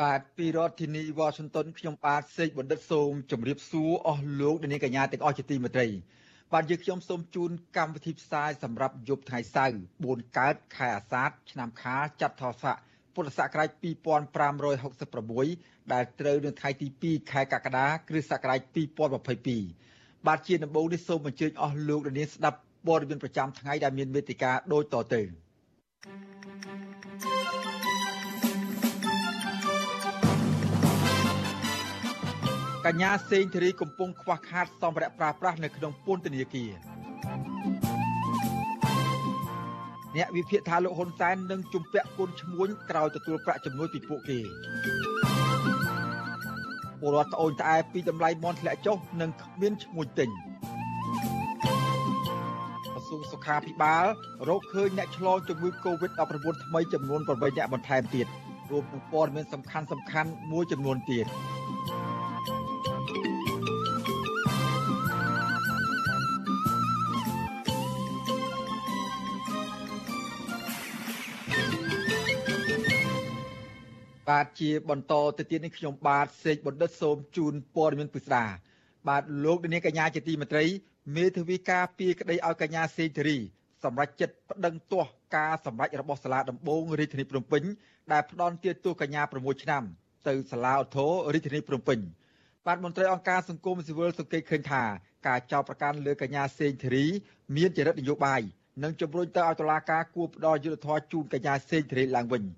បាទពីរដ្ឋធានីវ៉ាស៊ីនតោនខ្ញុំបាទសេកបណ្ឌិតសូមជម្រាបសួរអស់លោកអ្នកនាងកញ្ញាទាំងអស់ជាទីមេត្រីបាទយើងខ្ញុំសូមជូនកម្មវិធីផ្សាយសម្រាប់យប់ថ្ងៃសៅរ៍4កើតខែអាសាឍឆ្នាំខាលចត្វាស័កពុទ្ធសករាជ2566ដែលត្រូវនៅថ្ងៃទី2ខែកក្កដាគ្រិស្តសករាជ2022បាទជាដំបូងនេះសូមអញ្ជើញអស់លោកអ្នកនាងស្ដាប់ព័ត៌មានប្រចាំថ្ងៃដែលមានមេតិការដូចតទៅ thank you កញ្ញាសេងធារីកំពុងខ្វះខាតសម្ភារៈប្រើប្រាស់នៅក្នុងពន្ធនាគារអ្នកវិភាគថាលោកហ៊ុនសែននឹងជំពាក់គុណឈ្មួញក្រោយទទួលប្រាក់ចំណូលពីពួកគេពលរដ្ឋត្អូញត្អែពីតម្លៃមន់ធ្លាក់ចុះនិងគ្មានឈ្មួញទិញក្រសួងសុខាភិបាលរកឃើញអ្នកឆ្លងជំងឺ Covid-19 ថ្មីចំនួន8អ្នកបន្ថែមទៀតរួមនឹងព័ត៌មានសំខាន់សំខាន់មួយចំនួនទៀត បាទជាបន្តទៅទៀតនេះខ្ញុំបាទសេកបណ្ឌិតសូមជូនព័ត៌មានពិស្ដាបាទលោកនាងកញ្ញាជាទីមេត្រីមេធាវីការពីក្តីឲ្យកញ្ញាសេងធារី សម្រាប់ចិត្តប្តឹងទាស់ការសម្រេចរបស់សាលាដំបងរាជធានីភ្នំពេញដែលផ្ដន់ទាទោសកញ្ញា6ឆ្នាំ ទៅសាលាឧទ្ធររាជធានីភ្នំពេញបាទមន្ត្រីអង្គការសង្គមស៊ីវិលសង្កេតឃើញថាការចោទប្រកាន់លើកញ្ញាសេងធារី មានចរិតនយោបាយនិងជំរុញទៅឲ្យតុលាការគួរផ្ដល់យុត្តិធម៌ជូនកញ្ញាសេងធារីឡើងវិញ។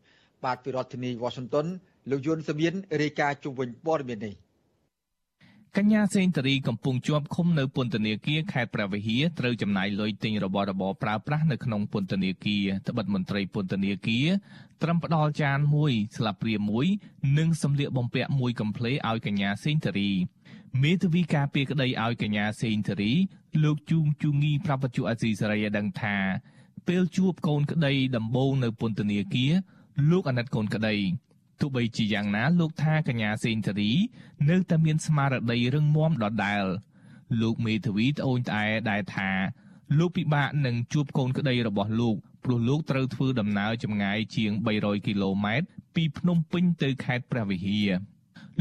បាទពីរដ្ឋធានី Washington លោកយុនសមៀនរាយការណ៍ជុំវិញព័ត៌មាននេះកញ្ញាសេងតារីកំពុងជាប់ឃុំនៅពន្ធនាគារខេត្តព្រះវិហារត្រូវចំណាយលុយទិញរបស់របរប្រើប្រាស់នៅក្នុងពន្ធនាគារត្បិតមន្ត្រីពន្ធនាគារត្រឹមផ្ដល់ចានមួយស្លាបព្រាមួយនិងសម្លៀកបំពាក់មួយកំភ្លេឲ្យកញ្ញាសេងតារីមេធាវីការពារក្តីឲ្យកញ្ញាសេងតារី លោកជួងជូងីប្រាប់បច្ចុប្បន្នអាស៊ីសេរីឲ្យដឹងថាពេលជួបកូនក្តីដំបូងនៅពន្ធនាគារ លោកអាណិតកូនក្តីទោះបីជាយ៉ាងណាលោកថាកញ្ញាសេងធារី នៅតែមានស្មារតីរឹងមាំដដែលលោកមេធាវីត្អូញត្អែដែលថាលោកពិបាកនឹងជួបកូនក្តីរបស់លោកព្រោះលោកត្រូវធ្វើដំណើរចម្ងាយជាង300គីឡូម៉ែត្រពីភ្នំពេញទៅខេត្តព្រះវិហារ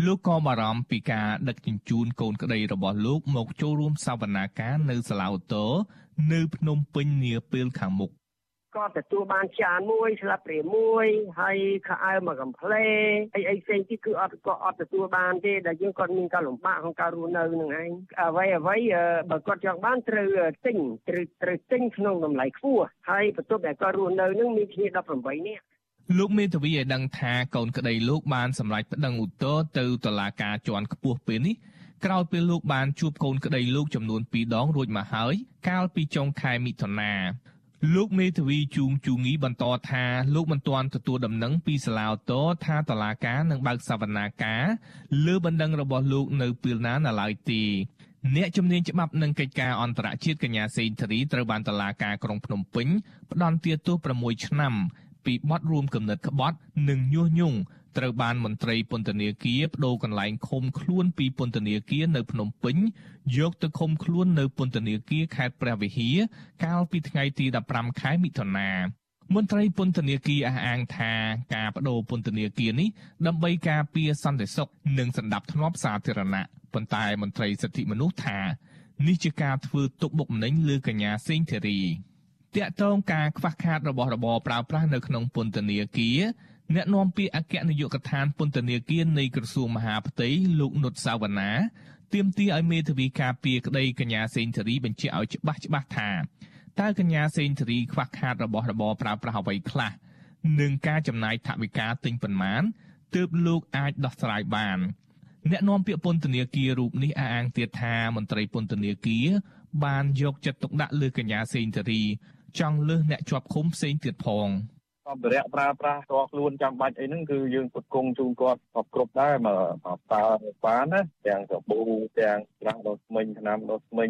លោកក៏បារម្ភពីការដឹកជញ្ជូនកូនក្តីរបស់លោកមកចូលរួមសវនាការនៅសាឡាវតូនៅភ្នំពេញនាពេលខាងមុខ ក៏ទទួលបានចានមួយស្លាបព្រាមួយហើយខោអាវមួយកំ pl េអីអីផ្សេងទៀតគឺអត់ក៏អត់ទទួលបានទេដែលយើងគាត់មានការលំបាកក្នុងការរស់នៅនឹងឯងអ្វីអ្វីបើគាត់ចង់បានត្រូវទិញត្រូវត្រូវទិញក្នុងតម្លៃខ្ពស់ហើយបន្ទាប់តែគាត់រស់នៅនឹងមានគ្នា18នាក់លោកមេធាវីឲ្យដឹងថាកូនក្តីលោកបានសម្រេចប្តឹងឧទ្ធរទៅតុលាការជាន់ខ្ពស់ពេលនេះក្រោយពេលលោកបានជួបកូនក្តីលោកចំនួន2ដងរួចមកហើយកាលពីចុងខែមិថុនា លោកមេធាវីជួងជូងីបន្តថាលោកមិនទាន់ទទួលដំណឹងពីសាឡាវតថាតឡាការនឹងបើកសវនាការលើបណ្ដឹងរបស់លោកនៅពេលណានៅឡើយទេអ្នកជំនាញច្បាប់និងកិច្ចការអន្តរជាតិកញ្ញាសេងធារីត្រូវបានតឡាការក្រុងភ្នំពេញផ្ដន្ទាទោស6ឆ្នាំពីបទរួមគំនិតក្បត់ និងញុះញង់ ត្រូវបានមន្ត្រីពន្ធនាគារបដូរកន្លែងឃុំខ្លួនពីពន្ធនាគារនៅភ្នំពេញយកទៅឃុំខ្លួននៅពន្ធនាគារខេត្តព្រះវិហារកាលពីថ្ងៃទី15ខែមិថុនាមន្ត្រីពន្ធនាគារអះអាងថាការបដូរពន្ធនាគារនេះដើម្បីការពារសន្តិសុខនិងសន្តិភាពសាធារណៈប៉ុន្តែមន្ត្រីសិទ្ធិមនុស្សថានេះជាការធ្វើទុកបុកម្នេញលើកញ្ញាសេងធារីតាក់ទងការខ្វះខាតរបស់របរប្រើប្រាស់នៅក្នុងពន្ធនាគារ អ្នកនាំពាក្យអគ្គនាយកដ្ឋានពន្ធនាគារនៃក្រសួងមហាផ្ទៃលោកនុតសាវណ្ណាទាមទារឲ្យមេធាវីការពារក្តីកញ្ញាសេងធារីបញ្ជាក់ឲ្យច្បាស់ច្បាស់ថាតើកញ្ញាសេងធារីខ្វះខាតរបស់របរប្រើប្រាស់អ្វីខ្លះនិងការចំណាយថវិកាទិញប៉ុន្មានទើបលោកអាចដោះស្រាយបានអ្នកនាំពាក្យពន្ធនាគាររូបនេះអះអាងទៀតថាមន្ត្រីពន្ធនាគារបានយកចិត្តទុកដាក់លើកញ្ញាសេងធារីចង់លើសអ្នកជាប់ឃុំផ្សេងទៀតផង សម្ភារៈប្រើប្រាស់តខ្លួនចាំបាច់អីហ្នឹងគឺយើងផ្គត់ផ្គង់ជូនគាត់គ្រប់គ្រប់ដែរមកតើបានណាទាំងសាប៊ូទាំងច្រាស់ដុសធ្មេញថ្នាំដុសធ្មេញ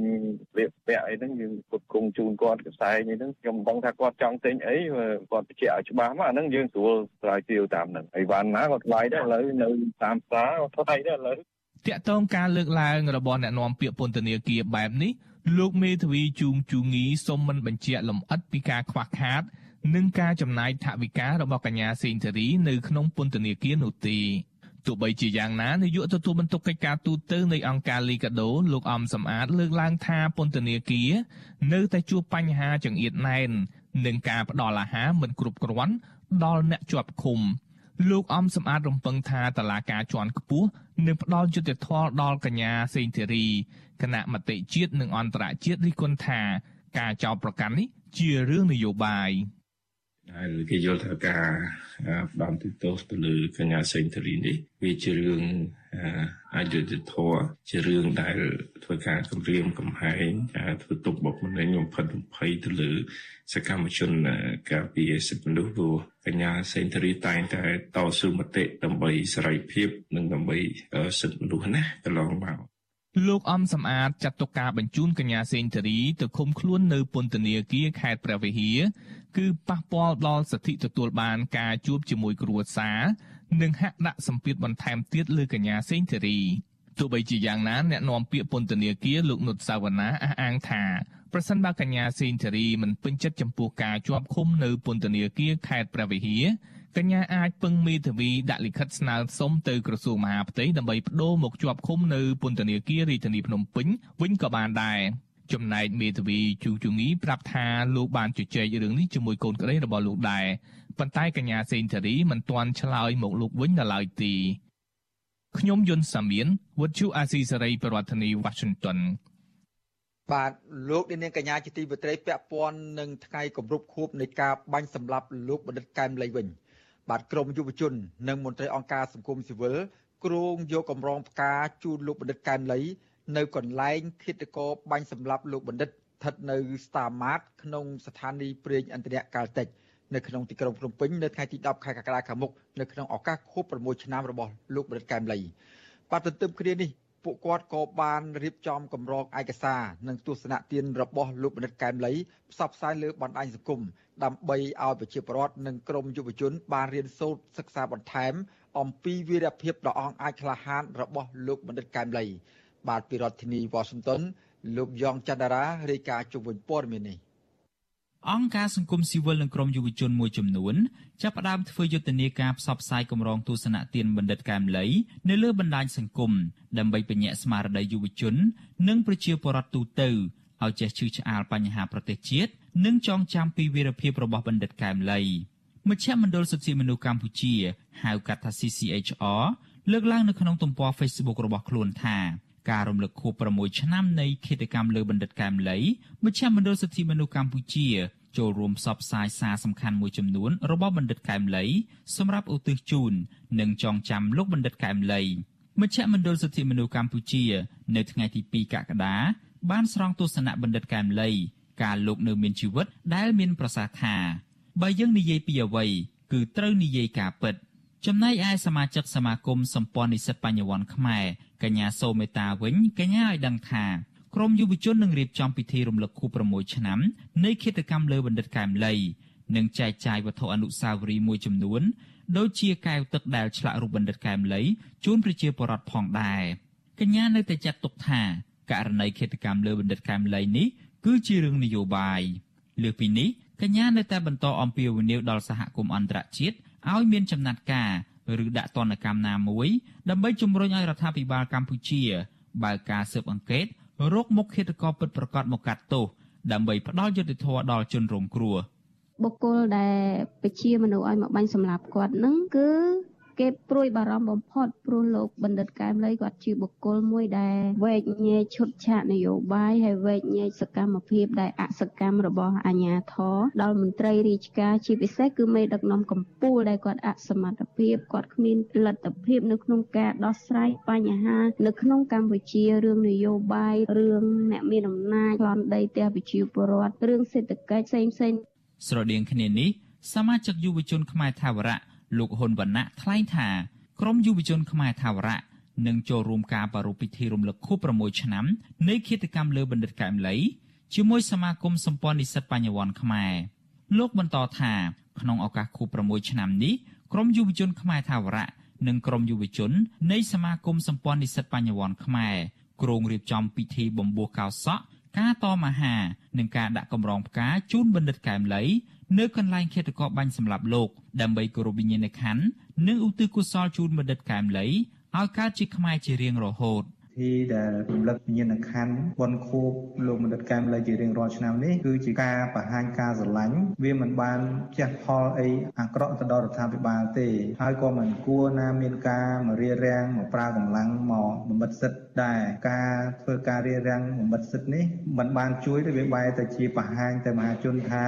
វាពាក់អីហ្នឹងយើងផ្គត់ផ្គង់ជូនគាត់កសែងអីហ្នឹងខ្ញុំមិនដឹងថាគាត់ចង់ទិញអីគាត់បញ្ជាក់ឲ្យច្បាស់មកអាហ្នឹងយើងស្រួលស្រាវជ្រាវតាមហ្នឹងអីវ៉ាន់ណាក៏ថ្លៃដែរឥឡូវនៅតាមផ្សារក៏ថ្លៃដែរឥឡូវតាក់ទងការលើកឡើងរបស់អ្នកនាំពាក្យពន្ធនាគារបែបនេះលោកមេធាវីជួងជូងីសូមមិនបញ្ជាក់លម្អិតពីការខ្វះខាត និងការចំណាយថវិការបស់កញ្ញាសេងធារីនៅក្នុងពន្ធនាគារនោះទេទោះបីជាយ៉ាងណានាយកទទួលបន្ទុកកិច្ចការទូតទៅនៃអង្គការលីកាដូលោកអំសំអាតលើកឡើងថាពន្ធនាគារនៅតែជួបបញ្ហាចង្អៀតណែននិងការផ្ដល់អាហារមិនគ្រប់គ្រាន់ដល់អ្នកជាប់ឃុំលោកអំសំអាតរំពឹងថាតឡាការជាន់ខ្ពស់នឹងផ្ដល់យុត្តិធម៌ដល់កញ្ញាសេងធារីគណៈមតិជាតិនិងអន្តរជាតិរិះគន់ថា ការចោទប្រកាន់នេះជារឿងនយោបាយ ហើយគេយល់ថាការផ្ដំទោសទៅលើកញ្ញាសេងធារីនេះវាជារឿងអយុត្តិធម៌ជារឿងដែលធ្វើការគម្រាមកំហែងធ្វើទុកបុកម្នេញបំផិតបំភ័យទៅលើសកម្មជនការពារសិទ្ធិមនុស្សព្រោះកញ្ញាសេងធារីតែងតែតស៊ូមតិដើម្បីសេរីភាពនិងដើម្បីសិទ្ធិមនុស្សណាកន្លងមក លោកអំសំអាតចាត់ទុកការបញ្ជូនកញ្ញាសេងធារីទៅឃុំខ្លួននៅពន្ធនាគារខេត្តព្រះវិហារគឺប៉ះពាល់ដល់សិទ្ធិទទួលបានការជួបជាមួយគ្រួសារនិងហាក់ដាក់សម្ពាធបន្ថែមទៀតលើកញ្ញាសេងធារីទោះបីជាយ៉ាងណាអ្នកនាំពាក្យពន្ធនាគារលោកនុតសាវណ្ណាអះអាងថាប្រសិនបើកញ្ញាសេងធារីមិនពេញចិត្តចំពោះការជាប់ឃុំនៅពន្ធនាគារខេត្តព្រះវិហារ កញ្ញាអាចពឹងមេធាវីដាក់លិខិតស្នើសុំទៅក្រសួងមហាផ្ទៃដើម្បីបដូរមកជាប់ឃុំនៅពន្ធនាគាររាជធានីភ្នំពេញវិញក៏បានដែរចំណែកមេធាវីជូជូងីប្រាប់ថាលោកបានជជែករឿងនេះជាមួយកូនក្តីរបស់លោកដែរប៉ុន្តែកញ្ញាសេងធារីមិនទាន់ឆ្លើយមកលោកវិញនៅឡើយទេខ្ញុំយុនសាមៀនវុទ្ធុអាស៊ីសេរីប្រធានាធិបតី Washington បាទលោកនាងកញ្ញាជាទីវិត្រីពាក់ព័ន្ធនឹងថ្ងៃគម្រប់ខួបនៃការបាញ់សម្លាប់លោកបណ្ឌិតកែមលីវិញ បាទក្រមយុវជន និងមន្ត្រីអង្គការសង្គមស៊ីវិលគ្រងយកកម្រងផ្កាជូនលោកបណ្ឌិតកែមលី នៅកន្លែងឃាតករបាញ់សម្លាប់លោកបណ្ឌិតស្ថិតនៅស្តាម៉ាតក្នុងស្ថានីយ៍ព្រេងអន្តរកាលតិចនៅក្នុងទីក្រុងភ្នំពេញនៅថ្ងៃទី10ខែកក្កដាខាងមុខនៅក្នុងឱកាសខួប6ឆ្នាំរបស់លោកបណ្ឌិតកែមលីបាទទន្ទឹមគ្នានេះ ពួកគាត់ក៏បានរៀបចំកម្រងឯកសារនិងទស្សនៈទានរបស់លោកបណ្ឌិតកែមលីផ្សព្វផ្សាយលើបណ្ដាញសង្គមដើម្បីឲ្យប្រជាពលរដ្ឋនិងក្រមយុវជន បានរៀនសូត្រសិក្សាបន្ថែម អំពីវីរភាពដ៏អង់អាចក្លាហានរបស់លោកបណ្ឌិតកែមលី បាទពីរដ្ឋធានី Washington លោកយ៉ងច័ន្ទរារាយការណ៍ជុំវិញព័ត៌មាននេះ អង្គការសង្គមស៊ីវិលនិងក្រមយុវជនមួយចំនួនចាប់ផ្ដើមធ្វើយុទ្ធនាការផ្សព្វផ្សាយកម្រងទស្សនៈទានបណ្ឌិតកែមលីនៅលើបណ្ដាញសង្គមដើម្បីបញ្ញាក់ស្មារតីយុវជន និងប្រជាពលរដ្ឋទូទៅឲ្យចេះឈឺឆ្អាលបញ្ហាប្រទេសជាតិនិងចងចាំពីវីរភាពរបស់បណ្ឌិតកែមលីមជ្ឈមណ្ឌលសិទ្ធិមនុស្សកម្ពុជា ហៅកាត់ថា CCHR លើកឡើងនៅក្នុងទំព័រ Facebook របស់ខ្លួនថា ការរំលឹកខួប6ឆ្នាំនៃឃាតកម្មលើបណ្ឌិតកែមលីមជ្ឈមណ្ឌលសិទ្ធិមនុស្សកម្ពុជាចូលរួមផ្សព្វផ្សាយសារសំខាន់មួយចំនួនរបស់បណ្ឌិតកែមលីសម្រាប់ឧទ្ទិសជូននិងចងចាំលោកបណ្ឌិតកែមលីមជ្ឈមណ្ឌលសិទ្ធិមនុស្សកម្ពុជា នៅថ្ងៃទី2កក្កដាបានស្រង់ទស្សនៈបណ្ឌិតកែមលីការលោកនៅមានជីវិតដែលមានប្រសាសន៍ថាបើយើងនិយាយពីអ្វីគឺត្រូវនិយាយការពិត ចំណែកឯសមាជិកសមាគមសម្ព័ន្ធនិស្សិតបញ្ញវន្តខ្មែរ កញ្ញាសូមេតាវិញកញ្ញាឲ្យដឹងថាក្រមយុវជននឹងរៀបចំពិធីរំលឹកខួប6ឆ្នាំនៃឃាតកម្មលើបណ្ឌិតកែមលីនិងចែកចាយវត្ថុអនុស្សាវរីយ៍មួយចំនួនដូចជាកែវទឹកដែលឆ្លាក់រូបបណ្ឌិតកែមលីជូនប្រជាពលរដ្ឋផងដែរកញ្ញានៅតែចាត់ទុកថាករណីឃាតកម្មលើបណ្ឌិតកែមលីនេះគឺជារឿងនយោបាយលើពីនេះកញ្ញានៅតែបន្តអំពាវនាវដល់សហគមន៍អន្តរជាតិឲ្យមានចំណាត់ការ ឬដាក់ទណ្ឌកម្មណាមួយដើម្បីជំរុញឲ្យរដ្ឋាភិបាលកម្ពុជាបើកការស៊ើបអង្កេតរកមុខឃាតករពិតប្រាកដមកកាត់ទោសដើម្បីផ្ដល់យុត្តិធម៌ដល់ជនរងគ្រោះបុគ្គលដែលពជាមនុស្សឲ្យមកបាញ់សម្លាប់គាត់នឹងគឺ គេព្រួយបារម្ភបំផុតព្រោះលោកបណ្ឌិតកែមលីគាត់ជាបុគ្គលមួយដែលវែកញែកឈុតឆាកនយោបាយហើយវែកញែកសកម្មភាពដែលអសកម្មរបស់អាជ្ញាធរដល់មន្ត្រីរាជការជាពិសេសគឺមេដឹកនាំកម្ពុជាដែលគាត់អសមត្ថភាពគាត់គ្មានលទ្ធភាពនៅក្នុងការដោះស្រាយបញ្ហានៅក្នុងកម្ពុជារឿងនយោបាយរឿងអ្នកមានអំណាចប្លន់ដីផ្ទះប្រជាពលរដ្ឋរឿងសេដ្ឋកិច្ចផ្សេងផ្សេងស្រដៀងគ្នានេះសមាជិកយុវជនខ្មែរថាវរៈ លោកហ៊ុនវណ្ណៈថ្លែងថាក្រមយុវជនខ្មែរថាវរៈនឹងចូលរួមការប្រារព្ធពិធីរំលឹកខួប6ឆ្នាំនៃគិតកម្មលើបណ្ឌិតកែមលីជាមួយសមាគមសម្ព័ន្ធនិស្សិតបញ្ញវន្តខ្មែរលោកបន្តថាក្នុងឱកាសខួប6ឆ្នាំនេះក្រមយុវជនខ្មែរថាវរៈនិងក្រមយុវជននៃសមាគមសម្ព័ន្ធនិស្សិតបញ្ញវន្តខ្មែរគ្រងរៀបចំពិធីបំពោះកោសក់ ការតមអាហារនិងការដាក់កម្រងផ្កាជូនបណ្ឌិតកែមលីនៅកន្លែងឃាតករបាញ់សម្លាប់លោកដើម្បីគោរពវិញ្ញាណក្ខន្ធនិងឧទ្ទិសកុសលជូនបណ្ឌិតកែមលីឲ្យកើតជាខ្មែរជារៀងរហូត។ធីដែលរំលឹកវិញ្ញាណក្ខន្ធបុណ្យខួបលោកមនិតកែមលីជារៀងរាល់ឆ្នាំនេះគឺជាការបង្ហាញការស្រឡាញ់វាមិនបានជះផលអីអាក្រក់ទៅដល់រដ្ឋាភិបាលទេហើយក៏មិនគួរណាមានការមករារាំងមកប្រើកម្លាំងមកបំបិតសិទ្ធិ ដែរការធ្វើការរារាំងបំបិតសិទ្ធិនេះមិនបានជួយទេវាបែរទៅជាបង្ហាញទៅមហាជនថា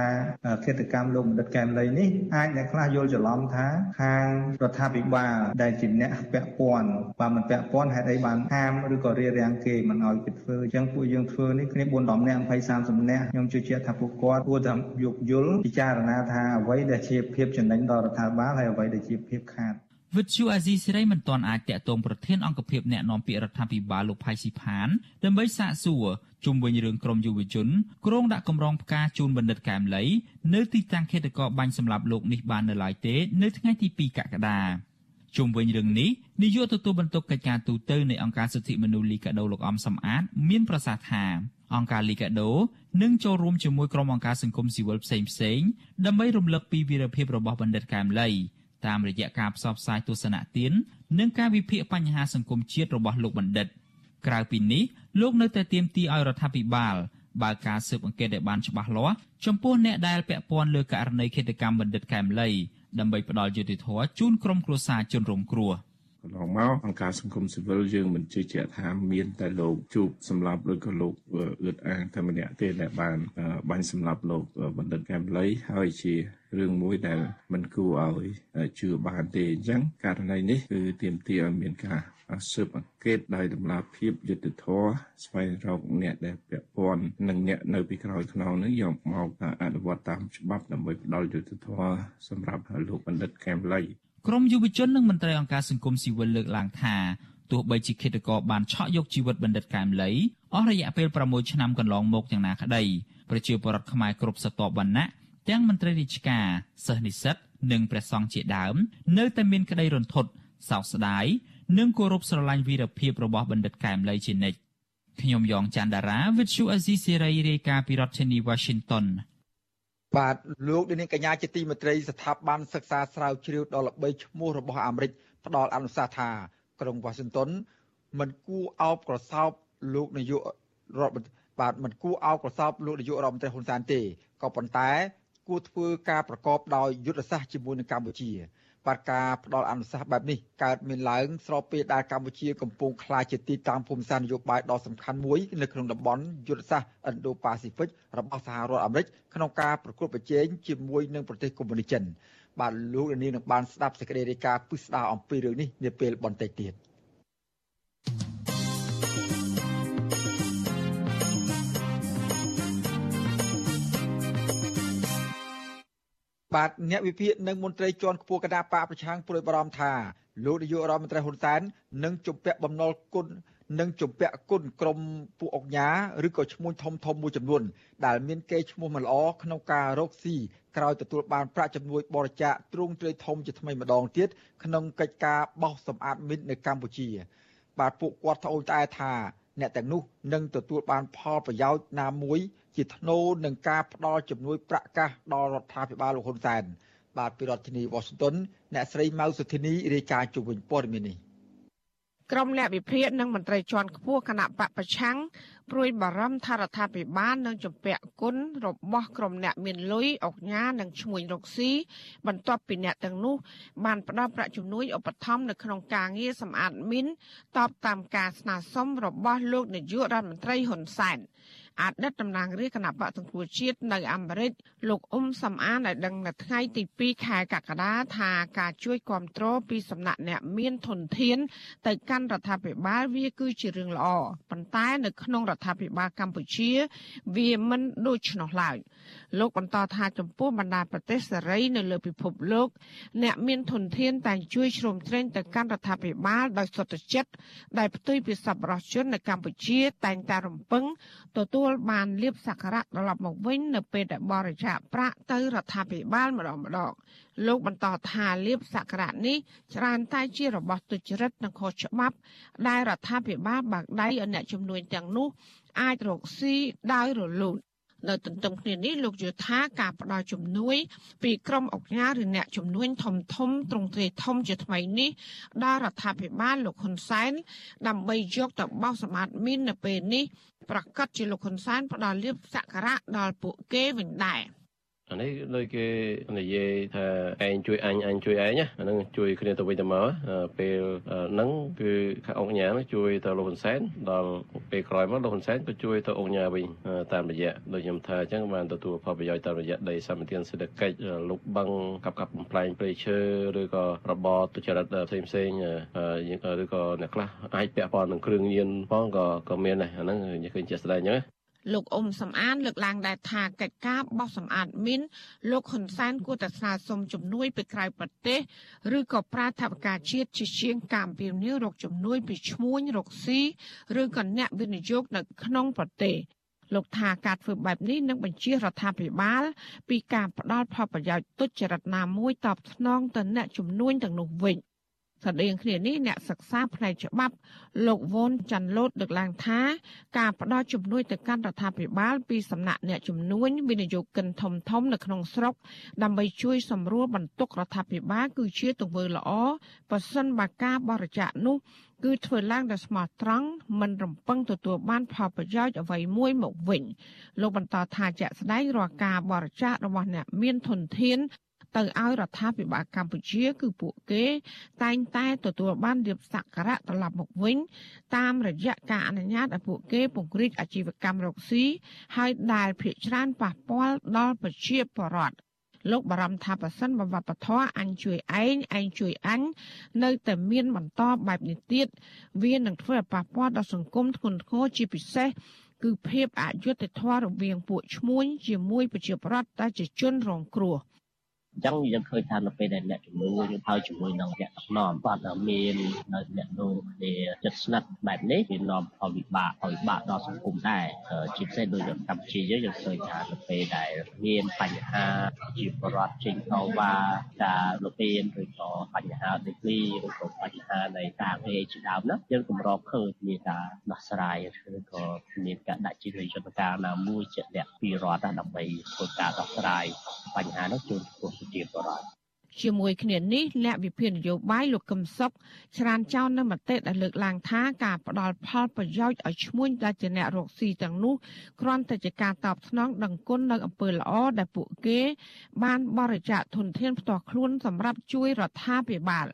គិតកម្មលោកមនិតកែមលីនេះអាចអ្នកខ្លះយល់ច្រឡំថាខាងរដ្ឋាភិបាលដែលជាអ្នកពាក់ព័ន្ធបើមិនពាក់ព័ន្ធហេតុអីបានហាមឬក៏រារាំងគេមិនឲ្យគេធ្វើអញ្ចឹងពួកយើងធ្វើនេះគ្នា4 10នាក់20 30នាក់ខ្ញុំជឿជាក់ថាពួកគាត់គួរតែយោគយល់ពិចារណាថាអ្វីដែលជាភាពចំណេញដល់រដ្ឋាភិបាលហើយអ្វីដែលជាភាពខាត វិទ្យុអាស៊ីសេរីមិនទាន់អាចតាក់ទងប្រធានអង្គភិបអ្នកណែនាំពាក្យរដ្ឋាភិបាលលោកផៃស៊ីផានដើម្បីសាកសួរជុំវិញរឿងក្រមយុវជនក្រុងដាក់កម្រងផ្កាជូនបណ្ឌិតកែមលីនៅទីតាំងខេត្តកោបាញ់សម្រាប់លោកនេះបាននៅឡើយទេ នៅថ្ងៃទី2កក្កដាជុំវិញរឿងនេះនាយកទទួលបន្ទុកកិច្ចការទូតនៃអង្គការសិទ្ធិមនុស្សលីកាដូលោកអំសំអាត មានប្រសាសន៍ថាអង្គការលីកាដូនឹងចូលរួមជាមួយក្រុមអង្គការសង្គមស៊ីវិលផ្សេងផ្សេងដើម្បីរំលឹកពីវីរភាពរបស់បណ្ឌិតកែមលី តាមរយៈការផ្សព្វផ្សាយទស្សនៈទាននិងការវិភាគបញ្ហាសង្គមជាតិរបស់លោកបណ្ឌិត ក្រៅពីនេះលោកនៅតែទាមទារឲ្យរដ្ឋាភិបាលបើកការស៊ើបអង្កេតឲ្យបានច្បាស់លាស់ចំពោះអ្នកដែលពាក់ព័ន្ធលើករណីឃាតកម្មបណ្ឌិតកែមលីដើម្បីផ្ដល់យុត្តិធម៌ជូនក្រុមគ្រួសារជនរងគ្រោះ កន្លងមកអង្គការសង្គមស៊ីវិលយើងមិនជឿជាក់ថាមានតែលោកជួបសម្រាប់ឬក៏លោកអឺតអាងតែម្នាក់ទេដែលបានបាញ់សម្រាប់លោកបណ្ឌិតកែមលីហើយជារឿងមួយដែលមិនគួរឲ្យជឿបានទេអញ្ចឹងករណីនេះគឺទាមទារឲ្យមានការស៊ើបអង្កេតដោយតម្លាភាពយុត្តិធម៌ស្វែងរកអ្នកដែលពាក់ព័ន្ធនិងអ្នកនៅពីក្រោយខ្នងនេះយកមកអនុវត្តតាមច្បាប់ដើម្បីផ្ដល់យុត្តិធម៌សម្រាប់លោកបណ្ឌិតកែមលី ក្រមយុវជននិងមន្ត្រីអង្គការសង្គមស៊ីវិលលើកឡើងថាទោះបីជាឃាតករបានឆក់យកជីវិតបណ្ឌិតកែមលីអស់រយៈពេល6ឆ្នាំកន្លងមកយ៉ាងណាក្តីប្រជាពលរដ្ឋខ្មែរគ្រប់ស្រទាប់វណ្ណៈទាំងមន្ត្រីរាជការសិស្សនិស្សិតនិងព្រះសង្ឃជាដើម នៅតែមានក្តីរន្ធត់សោកស្ដាយនិងគោរពស្រឡាញ់វីរភាពរបស់បណ្ឌិតកែមលីជានិច្ចខ្ញុំយ៉ងច័ន្ទដារាវិទ្យុអេស៊ីសេរីរាយការណ៍ពីរដ្ឋធានី Washington បាទលោកនាងកញ្ញាជាទីមេត្រីស្ថាប័នសិក្សាស្រាវជ្រាវដ៏ល្បីឈ្មោះរបស់អាមេរិកផ្ដល់អនុសាសន៍ថាក្រុង Washington មិនគួរអោបក្រសោបលោកនាយករដ្ឋបាទមិនគួរអោបក្រសោបលោកនាយករដ្ឋមន្ត្រីហ៊ុនសែនទេក៏ប៉ុន្តែគួរធ្វើការប្រកបដោយយុទ្ធសាស្ត្រជាមួយនឹងកម្ពុជា បាទការផ្ដល់អនុសាសន៍បែបនេះកើតមានឡើងស្របពេលដែលកម្ពុជាកំពុងក្លាយជាទីតាំងភូមិសាស្ត្រនយោបាយដ៏សំខាន់មួយនៅក្នុងតំបន់យុទ្ធសាស្ត្រ Indo-Pacific របស់សហរដ្ឋអាមេរិកក្នុងការប្រកួតប្រជែងជាមួយនឹងប្រទេសកុម្មុយនីសចិនបាទលោកនាងនឹងបានស្ដាប់សេចក្តីរាយការណ៍ពិស្ដារអំពីរឿងនេះនាពេលបន្តិចទៀត។ បាទអ្នកវិភាគនិងមន្ត្រីជាន់ខ្ពស់គណៈបកប្រឆាំងព្រួយបារម្ភថាលោកនាយករដ្ឋមន្ត្រីហ៊ុនសែននឹងជំពាក់បំណុលគុណនិងជំពាក់គុណក្រមពួកអុកញ៉ាឬក៏ឈ្មោះធំធំមួយចំនួន ដែលមានកេរ្តិ៍ឈ្មោះមិនល្អក្នុងការរកស៊ីក្រោយទទួលបានប្រាក់ជំនួយបរិច្ចាគទ្រង់ទ្រាយធំជាថ្មីម្ដងទៀតក្នុងកិច្ចការបោះសម្អាតមីននៅកម្ពុជា បាទពួកគាត់ត្អូញត្អែថា អ្នកទាំងនោះនឹងទទួលបានផលប្រយោជន៍ណាមួយ ជាថ្នូរនឹងការផ្ដល់ជំនួយប្រាក់កាសដល់រដ្ឋាភិបាលលោកហ៊ុនសែនបាទពីរដ្ឋធានី Washington អ្នកស្រីម៉ៅសុធីនីរាយការណ៍ជុំវិញព័ត៌មាននេះក្រុមអ្នកវិភាគនិងមន្ត្រីជាន់ខ្ពស់គណៈបកប្រឆាំងព្រួយបារម្ភថារដ្ឋាភិបាលនឹងជំពាក់គុណរបស់ក្រុមអ្នកមានលុយអុកញ៉ានិងឈ្មួញរកស៊ីបន្ទាប់ពីអ្នកទាំងនោះបានផ្ដល់ប្រាក់ជំនួយឧបត្ថម្ភនៅក្នុងការងារសម្អាតមីនតបតាមការស្នើសុំរបស់លោកនាយករដ្ឋមន្ត្រីហ៊ុនសែន អតីតតំណាងរាជគណៈបកសង្គ្រោះជាតិនៅអាមេរិកលោកអ៊ុំសំអានឲ្យដឹងនៅថ្ងៃទី2ខែកក្កដាថាការជួយគ្រប់គ្រងពីសំណាក់អ្នកមានធនធាន ទៅកាន់រដ្ឋាភិបាលវាគឺជារឿងល្អប៉ុន្តែនៅក្នុងរដ្ឋាភិបាលកម្ពុជា វាមិនដូច្នោះឡើយ លោកបន្តថាចំពោះបណ្ដាប្រទេសសេរីនៅលើពិភពលោកអ្នកមានធនធានតែងជួយជ្រោមជ្រែងទៅកាន់រដ្ឋាភិបាលដោយសុទ្ធចិត្តដែលផ្ទុយពីសប្បុរសជននៅកម្ពុជាតែងតែរំពឹងទទួលបានលៀបសក្ការៈត្រឡប់មកវិញនៅពេលដែលបរិច្ចាគប្រាក់ទៅរដ្ឋាភិបាលម្ដងម្ដងលោកបន្តថាលៀបសក្ការៈនេះច្រើនតែជារបស់ទុច្ចរិតនិងខុសច្បាប់ ដែលរដ្ឋាភិបាលបាក់ដៃឲ្យអ្នកជំនួញទាំងនោះអាចរកស៊ីដោយរលូន នៅទន្ទឹមគ្នានេះលោកយល់ថាការផ្ដល់ជំនួយ ពីក្រមអង្គការឬអ្នកជំនួញធំធំទ្រង់ទ្រាយធំជាថ្មីនេះដល់រដ្ឋាភិបាលលោកហ៊ុនសែនដើម្បីយកទៅបោះសម្បត្តិមីននៅពេលនេះប្រកាសជាលោកហ៊ុនសែនផ្ដល់លៀបសក្ការៈដល់ពួកគេវិញដែរ។ អានេះដូចគេនិយាយថាឯងជួយអញអញជួយឯងណាអានឹងជួយគ្នាទៅវិញទៅមកពេលហ្នឹងគឺខាងអង្គញាជួយទៅលោកហ៊ុនសែនដល់ពេលក្រោយមកលោកហ៊ុនសែនក៏ជួយទៅអង្គញាវិញតាមរយៈដូចខ្ញុំថាអញ្ចឹងបានទទួលផលប្រយោជន៍តាមរយៈដីសម្បត្តិសេដ្ឋកិច្ចលុបបឹងកាប់កាប់បំផ្លែងព្រៃឈើឬក៏របរទុច្ចរិតផ្សេងផ្សេងឬក៏អ្នកខ្លះអាចពាក់ព័ន្ធនឹងគ្រឿងញៀនផងក៏ក៏មានដែរអាហ្នឹងឃើញជាក់ស្ដែងអញ្ចឹង លោកអ៊ុំសំអានលើកឡើងដែរថាកិច្ចការបោះសម្អាតមីនលោកហ៊ុនសែនគួរតែស្នើសុំជំនួយពីក្រៅប្រទេសឬក៏ប្រើថវិកាជាតិជាជាងការអំពាវនាវរកជំនួយពីឈ្មួញរកស៊ីឬក៏អ្នកវិនិយោគនៅក្នុងប្រទេសលោកថាការធ្វើបែបនេះនឹងបញ្ជារដ្ឋាភិបាល ពីការផ្ដាល់ផលប្រយោជន៍ទុច្ចរិតណាមួយតបស្នងទៅអ្នកជំនួញទាំងនោះវិញ ស្តីងគ្នានេះអ្នកសិក្សាផ្នែកច្បាប់លោកវ៉ុនចាន់លូតលើកឡើងថាការផ្ដល់ជំនួយទៅកាន់រដ្ឋាភិបាលពីសំណាក់អ្នកជំនួញវិនិយោគិនធំធំនៅក្នុងស្រុកដើម្បីជួយសម្រួលបន្ទុករដ្ឋាភិបាលគឺជាទង្វើល្អប្រសិនបើការបរិច្ចាគនោះគឺធ្វើឡើងដោយស្មោះត្រង់មិនរំពឹងទទួលបានផលប្រយោជន៍អ្វីមួយមកវិញលោកបន្តថាជាក់ស្ដែងរាល់ការបរិច្ចាគរបស់អ្នកមានធនធាន ទៅឲ្យរដ្ឋាភិបាលកម្ពុជា គឺពួកគេ តែងតែទទួលបានលៀបសក្ការៈត្រឡប់មកវិញ តាមរយៈការអនុញ្ញាតឲ្យពួកគេពង្រីកអាជីវកម្មរកស៊ីហើយដែលភាគច្រើនប៉ះពាល់ដល់ប្រជាពលរដ្ឋលោកបារម្ភថាប្រសិនបើវប្បធម៌អញជួយឯងឯងជួយអញនៅតែមានបន្តបែបនេះទៀតវានឹងធ្វើឲ្យប៉ះពាល់ដល់សង្គមធ្ងន់ធ្ងរជាពិសេសគឺភាពអយុត្តិធម៌រវាងពួកឈ្មួញជាមួយប្រជាប្រដ្ឋដែលជាជនរងគ្រោះ។ អញ្ចឹងយើងឃើញថានៅពេលដែលអ្នកជំនួយយើងហើយជាមួយនឹងអ្នកដឹកនាំគាត់មាននៅអ្នកនោះគ្នាចិត្តស្និទ្ធបែបនេះវានាំផលវិបាកផលវិបាកដល់សង្គមដែរជាពិសេសដូចកម្ពុជាយើងយើងឃើញថានៅពេលដែលមានបញ្ហាជីវរដ្ឋចេញទៅវ៉ាការលពៀនឬក៏បញ្ហាដីធ្លីឬក៏បញ្ហានៃការងារជាដើមណាយើងកម្រឃើញមានការដោះស្រាយឬក៏មានការដាក់ជាយន្តការណាមួយជាក់លាក់ពីរដ្ឋដើម្បីធ្វើការដោះស្រាយបញ្ហានោះជូនប្រជាប្រជាពលរដ្ឋជាមួយគ្នានេះអ្នកវិភាគនយោបាយលោកកឹមសុខច្រានចោលនៅមតិដែលលើកឡើងថាការផ្ដាល់ផលប្រយោជន៍ឲ្យឈ្មួញដែលជាអ្នករកស៊ីទាំងនោះគ្រាន់តែជាការតបស្នងដឹងគុណនៅអំពើល្អដែលពួកគេ បានបរិច្ចាគធនធានផ្ទាល់ខ្លួនសម្រាប់ជួយរដ្ឋាភិបាល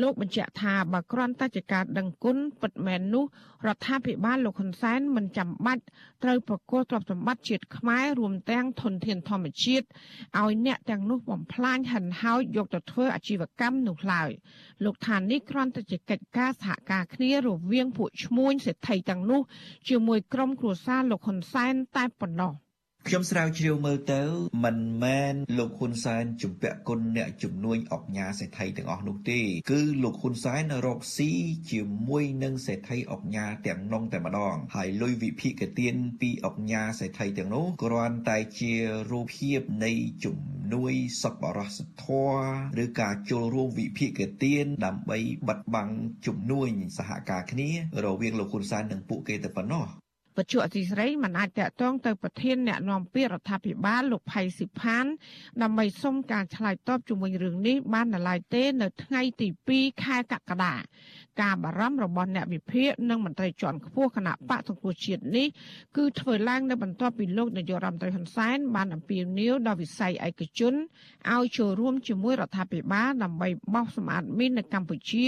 លោកបញ្ជាក់ថាបើគ្រាន់តែជាការដឹងគុណពិតមែននោះរដ្ឋាភិបាលលោកហ៊ុនសែនមិនចាំបាច់ត្រូវប្រគល់ទ្រព្យសម្បត្តិជាតិខ្មែររួមទាំងធនធានធម្មជាតិឲ្យអ្នកទាំងនោះបំផ្លាញហិនហោចយកទៅធ្វើអាជីវកម្មនោះឡើយលោកថានេះគ្រាន់តែជាកិច្ចការសហការគ្នារវាងពួកឈ្មួញសេដ្ឋីទាំងនោះ ជាមួយក្រុមគ្រួសារលោកហ៊ុនសែនតែប៉ុណ្ណោះ។ ខ្ញុំស្រាវជ្រាវមើលទៅ មិនមែនលោកហ៊ុនសែនជំពាក់គុណអ្នកជំនួយអុកញ៉ាសេដ្ឋីទាំងអស់នោះទេគឺលោកហ៊ុនសែនរកស៊ីជាមួយនឹងសេដ្ឋីអុកញ៉ាទាំងនងតែម្ដងហើយលុយវិភាគទានពីអុកញ៉ាសេដ្ឋីទាំងនោះគ្រាន់តែជារូបភាពនៃជំនួយសប្បុរសធម៌ឬការចូលរួមវិភាគទានដើម្បីបិទបាំងជំនួយសហការគ្នារវាងលោកហ៊ុនសែននិងពួកគេតែប៉ុណ្ណោះ វត្ថុអសីស្រីមិនអាចតកតងទៅប្រធានអ្នកនាំពាក្យរដ្ឋាភិបាលលោកផៃស៊ីផានដើម្បីសុំការឆ្លើយតបជុំវិញរឿងនេះបាននៅឡើយទេ នៅថ្ងៃទី2ខែកក្កដាការបារម្ភរបស់អ្នកវិភាគនិងមន្ត្រីជាន់ខ្ពស់គណៈបកសង្គ្រោះជាតិនេះគឺធ្វើឡើងនៅបន្ទាប់ពីលោកនាយករដ្ឋមន្ត្រីហ៊ុនសែនបានអំពាវនាវដល់វិស័យឯកជនឲ្យចូលរួមជាមួយរដ្ឋាភិបាលដើម្បីបោះសម្អាតមីននៅកម្ពុជា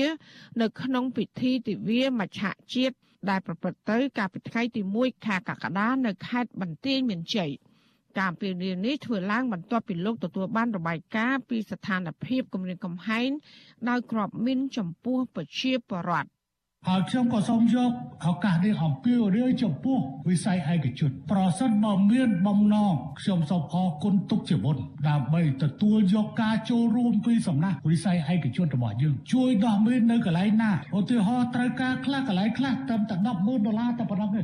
នៅក្នុងពិធីទិវាមច្ឆជាតិ ដែលប្រព្រឹត្តទៅកាលពីថ្ងៃទី1ខែកក្កដានៅខេត្តបន្ទាយមានជ័យការពៀននេះធ្វើឡើងបន្ទាប់ពីលោកទទួលបានរបាយការណ៍ពីស្ថានភាពគម្រាមកំហែងដោយក្របមីនចំពោះប្រជាពលរដ្ឋ ហើយខ្ញុំក៏សូមយកឱកាសនេះអំពាវនាវចំពោះវិស័យឯកជនប្រសិនបើមានបំណងខ្ញុំសូមអរគុណទុកជាមុនដើម្បីទទួលយកការចូលរួមពីសំណាក់វិស័យឯកជនរបស់យើងជួយដោះមាននៅកន្លែងណាឧទាហរណ៍ត្រូវការខ្លះកន្លែងខ្លះត្រឹមតែ100000ដុល្លារតែប៉ុណ្ណឹងទេ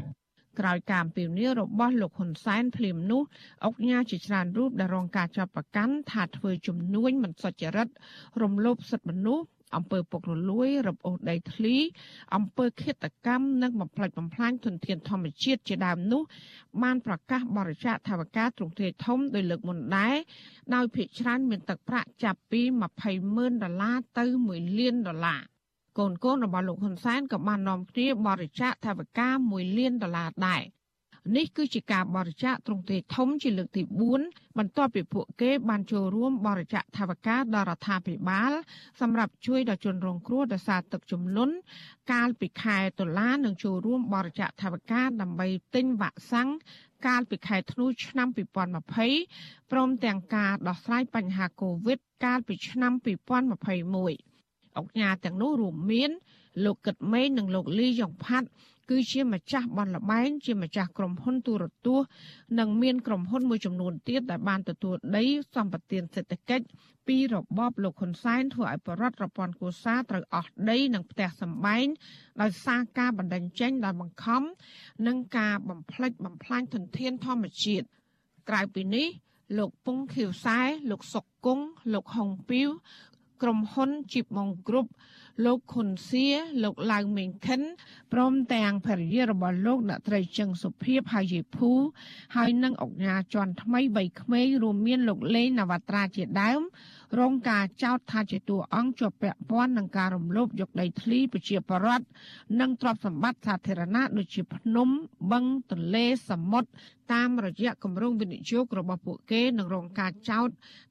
ក្រោយការអំពាវនាវរបស់លោកហ៊ុនសែនភ្លាមនោះអង្គញាជាច្រើនរូបដែលរងការចាប់ប្រកាន់ថាធ្វើជំនួញមិនសុចរិតរំលោភសិទ្ធិមនុស្ស អំពើពុករលួយរឹបអូសដីធ្លីអំពើឃាតកម្មនិងបំផ្លិចបំផ្លាញធនធានធម្មជាតិជាដើមនោះ បានប្រកាសបរិច្ចាគថវិកាទ្រង់ទ្រាយធំដោយលើកមុនដែរដោយភាគច្រើនមានទឹកប្រាក់ចាប់ពី20ម៉ឺនដុល្លារទៅ1លានដុល្លារកូនកូនរបស់លោកហ៊ុនសែនក៏បាននាំគ្នាបរិច្ចាគថវិកា1លានដុល្លារដែរ នេះគឺជាការបរិច្ចាគទ្រង់ទ្រាយធំជាលើកទី4បន្ទាប់ពីពួកគេបានចូលរួមបរិច្ចាគថវិកាដល់រដ្ឋាភិបាល សម្រាប់ជួយដល់ជនរងគ្រោះដោយសារទឹកជំនន់កាលពីខែតុលានឹងចូលរួមបរិច្ចាគថវិកាដើម្បីទិញវ៉ាក់សាំងកាលពីខែធ្នូឆ្នាំ2020ព្រមទាំងការដោះស្រាយបញ្ហាកូវីដកាលពីឆ្នាំ2021អង្គការទាំងនោះរួមមានលោកកឹតមេងនិងលោកលីយ៉ុងផាត់ គឺជាម្ចាស់បនលបែងជាម្ចាស់ក្រុមហ៊ុនទូរទស្សន៍និងមានក្រុមហ៊ុនមួយចំនួនទៀតដែលបានទទួលដីសម្បត្តិសេដ្ឋកិច្ចពីរបបលោកហ៊ុនសែនធ្វើឲ្យបរដ្ឋរពាន់គូសាត្រូវអស់ដីនិងផ្ទះសម្បែងដោយសារការបណ្ដឹងចេញដោយបង្ខំនិងការបំផ្លិចបំផ្លាញធនធានធម្មជាតិក្រៅពីនេះលោកពុងខៀវសែលោកសុកគង់លោកហុងពីវ ក្រុមហ៊ុនជីបម៉ុងគ្រប់លោកខុនសៀលោកឡៅមេងខិនព្រមទាំងភរិយារបស់លោកអ្នកត្រីជឹងសុភីផាយីភូហើយនិងអុកញ៉ាជាន់ថ្មីបីក្មេងរួមមានលោកលេងនវត្រាជាដើម រងការចោទថាជាតួអង្គជាប់ពាក់ព័ន្ធនឹងការរំលោភយកដីធ្លីប្រជាពលរដ្ឋនិងទ្រព្យសម្បត្តិសាធារណៈដូចជាភ្នំបឹងទន្លេសមុទ្រតាមរយៈគម្រោងវិនិយោគរបស់ពួកគេនឹងរងការចោទ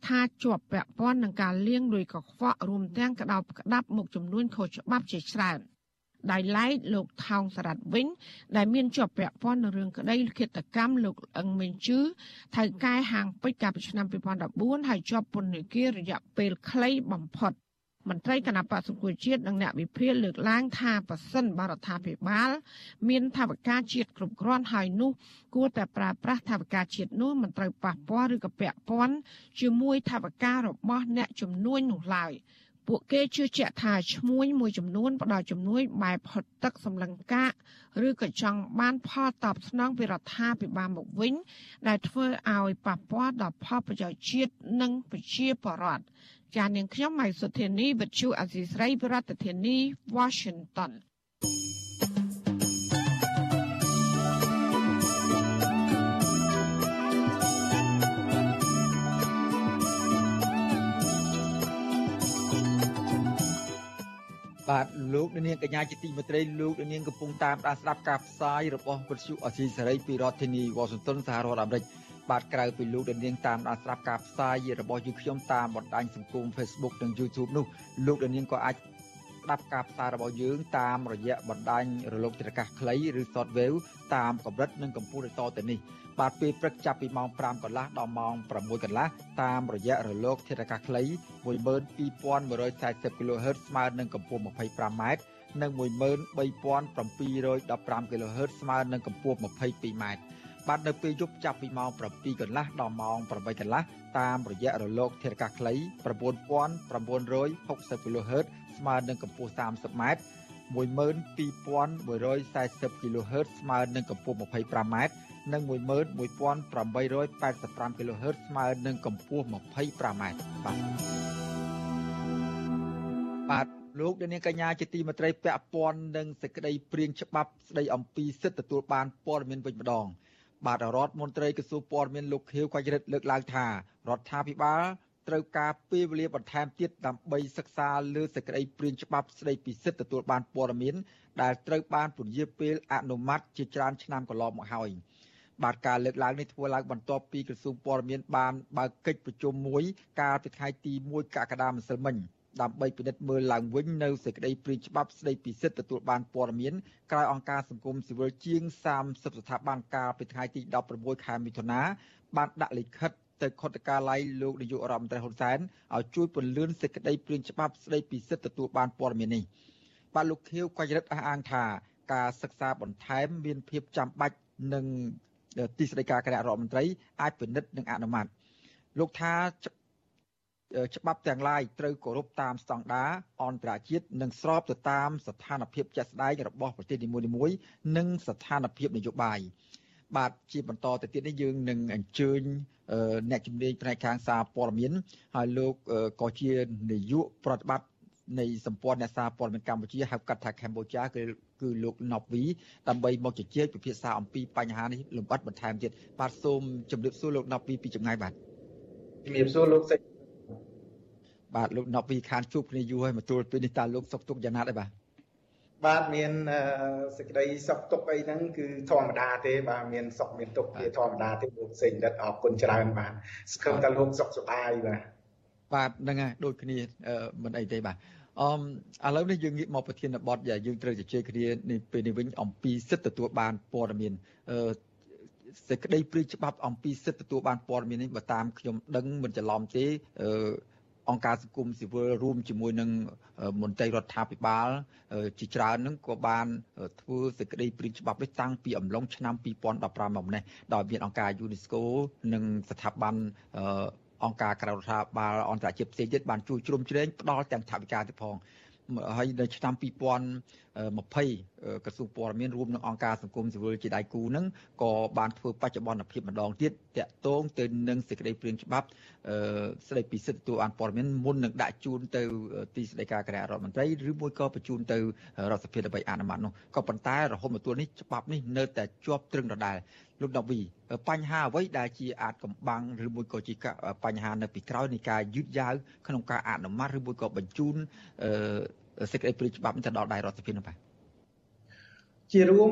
ថាជាប់ពាក់ព័ន្ធនឹងការលាងលុយកខ្វក់រួមទាំងក្តោបក្តាប់មុខចំនួនខុសច្បាប់ជាច្រើន។ ដោយឡែកលោកថោងសារ៉ាត់វិញ ដែលមានជាប់ពាក់ព័ន្ធនឹងរឿងក្តីឃាតកម្មលោកអឹងមេងជឺថៅកែហាងពេជ្រកាលពីឆ្នាំ2014ហើយជាប់ពន្ធនាគាររយៈពេលខ្លីបំផុតមន្ត្រីគណៈបក្សសង្គ្រោះជាតិនិងអ្នកវិភាគលើកឡើងថាប៉ះសិនបរដ្ឋាភិបាល មានថាវិការជាតិគ្រប់គ្រាន់ហើយនោះ គួរតែប្រើប្រាស់ថាវិការជាតិនោះមិនត្រូវប៉ះពាល់ឬក៏ពាក់ព័ន្ធជាមួយថាវិការរបស់អ្នកជំនួញនោះឡើយ។ ពួកគេជឿជាក់ថាឈ្មួញមួយចំនួនផ្ដល់ជំនួយបែបហត់ទឹកសម្លឹងកាកឬក៏ចង់បានផលតបស្នងពីរដ្ឋាភិបាលមកវិញ ដែលធ្វើឲ្យប៉ះពាល់ដល់ផលប្រយោជន៍ជាតិនិងប្រជាពលរដ្ឋចាននាងខ្ញុំម៉ៃសុធានីវិទ្យុអសីស្រីប្រធានាធិបតី Washington បាទលោកនាងកញ្ញាជាទីមេត្រីលោកនាងកំពុងតាមដានស្ដាប់ការផ្សាយរបស់វិទ្យុអសីសេរីពីរដ្ឋធានីវ៉ាស៊ីនតោនសហរដ្ឋអាមេរិកបាទក្រៅពីលោកនាងតាមដានស្ដាប់ការផ្សាយរបស់យើងខ្ញុំតាមបណ្ដាញសង្គម Facebook និង YouTube នោះលោកនាងក៏អាច ស្ដាប់ការផ្សាយរបស់យើងតាមរយៈបណ្ដាញរលកធាតុអាកាសខ្លីឬ Shortwave តាមកម្រិតនិងកម្ពស់ដូចតទៅនេះបាទពេលព្រឹកចាប់ពីម៉ោង5កន្លះដល់ម៉ោង6កន្លះតាមរយៈរលកធាតុអាកាសខ្លី12140 kHz ស្មើនឹងកម្ពស់ 25m និង13715 kHz ស្មើនឹងកម្ពស់ 22m បាទនៅពេលយប់ចាប់ពីម៉ោង7កន្លះដល់ម៉ោង8កន្លះតាមរយៈរលកធាតុអាកាសខ្លី9960 kHz ស្មើនឹងកម្ពស់ 30m 12140 kHz ស្មើនឹងកម្ពស់ 25m និង11885 kHz ស្មើនឹងកម្ពស់ 25m បាទបាទលោកនាងកញ្ញាជាទីមេត្រីពាក់ព័ន្ធនឹងសេចក្តីព្រៀងច្បាប់ស្តីអំពីសិទ្ធិទទួលបានព័ត៌មានវិញម្ដងបាទរដ្ឋមន្ត្រីក្រសួងព័ត៌មានលោកខៀវកញ្ញរិទ្ធលើកឡើងថារដ្ឋាភិបាល ត្រូវការពេលវេលាបន្ថែមទៀតដើម្បីសិក្សាលើសេចក្តីព្រាងច្បាប់ស្តីពីសិទ្ធិទទួលបានព័ត៌មាន ដែលត្រូវបានពន្យាពេលអនុម័តជាច្រើនឆ្នាំកន្លងមកហើយ។បាទការលើកឡើងនេះធ្វើឡើងបន្ទាប់ពីក្រសួងព័ត៌មានបានបើកកិច្ចប្រជុំមួយកាលពីថ្ងៃទី1កក្កដាម្សិលមិញដើម្បីពិនិត្យមើលឡើងវិញនៅសេចក្តីព្រាងច្បាប់ស្តីពីសិទ្ធិទទួលបានព័ត៌មានក្រោយអង្គការសង្គមស៊ីវិលជាង30ស្ថាប័នកាលពីថ្ងៃទី16ខែមិថុនាបានដាក់លិខិត ទៅខុទ្ទកាល័យលោកនាយករដ្ឋមន្ត្រីហ៊ុនសែនឲ្យជួយពន្លឿនសេចក្តីព្រាងច្បាប់ស្តីពីសិទ្ធិទទួលបានព័ត៌មាននេះបាទលោកខៀវក៏រិទ្ធអះអាងថាការសិក្សាបន្ថែមមានភាពចាំបាច់នឹងទីស្តីការគណៈរដ្ឋមន្ត្រីអាចពិនិត្យនិងអនុម័តលោកថាច្បាប់ទាំងឡាយត្រូវគោរពតាមស្តង់ដារអន្តរជាតិនិងស្របទៅតាមស្ថានភាពជាក់ស្ដែងរបស់ប្រទេសនីមួយៗនិងស្ថានភាពនយោបាយ បាទជាបន្តទៅទៀតនេះយើងនឹងអញ្ជើញអ្នកជំនាញផ្នែកខាងសារព័ត៌មានហើយលោកក៏ជានាយកប្រតិបត្តិនៃសម្ព័ន្ធអ្នកសារព័ត៌មានកម្ពុជាហៅកាត់ថាកម្ពុជាគឺគឺលោកណប់វីដើម្បីមកជជែកពិភាក្សាអំពីបញ្ហានេះលម្អិតបន្ថែមទៀតបាទសូមជម្រាបសួរលោកណប់វីពីចម្ងាយបាទជំរាបសួរលោកសេចបាទលោកណប់វីខានជួបគ្នាយូរហើយមកទួលពេលនេះតើលោកសុខទុក្ខយ៉ាងណាដែរបាទ បាទមានសេចក្តីសុខទុក្ខអីហ្នឹងគឺធម្មតាទេបាទមានសុខមានទុក្ខជាធម្មតាទេលោកសេងដិតអរគុណច្រើនបាទសង្ឃឹមថាលោកសុខសប្បាយបាទបាទហ្នឹងហើយដូចគ្នាមិនអីទេបាទអមឥឡូវនេះយើងងាកមកប្រធានបទដែលយើងត្រូវជជែកគ្នានេះពេលនេះវិញអំពីសិទ្ធិទទួលបានព័ត៌មានអឺសេចក្តីព្រាយច្បាប់អំពីសិទ្ធិទទួលបានព័ត៌មាននេះបើតាមខ្ញុំដឹងមិនច្រឡំទេអឺ អង្គការសង្គមស៊ីវិលរួមជាមួយនឹងមន្ត្រីរដ្ឋាភិបាលជាច្រើននឹងក៏បានធ្វើសេចក្តីព្រាងច្បាប់នេះតាំងពីអំឡុងឆ្នាំ2015មកម្លេះដោយមានអង្គការ UNESCO និងស្ថាប័នអង្គការក្រៅរដ្ឋាភិបាលអន្តរជាតិផ្សេងទៀតបានជួយជ្រោមជ្រែងផ្ដល់ទាំងថវិកាទៅផង ហើយនៅឆ្នាំ2020ក្រសួងព័ត៌មានរួមនឹងអង្គការសង្គមស៊ីវិលជាដៃគូនឹងក៏បានធ្វើបច្ចុប្បន្នភាពម្ដងទៀតតាក់ទងទៅនឹងសេចក្តីព្រាងច្បាប់ស្តីពីសិទ្ធិទទួលបានព័ត៌មានមុននឹងដាក់ជូនទៅទីស្តីការគណៈរដ្ឋមន្ត្រីឬមួយក៏បញ្ជូនទៅរដ្ឋសភាដើម្បីអនុម័តនោះក៏ប៉ុន្តែរហូតមកទល់នេះច្បាប់នេះនៅតែជាប់ត្រឹងដដែល លោកដវីបញ្ហាអ្វីដែលជាអាចកំបាំងឬមួយក៏ជាបញ្ហានៅពីក្រោយនៃការយឺតយ៉ាវក្នុងការអនុម័តឬមួយក៏បញ្ជូនសេចក្តីព្រាងច្បាប់ទៅដល់ដៃរដ្ឋសភានោះបាទជារួម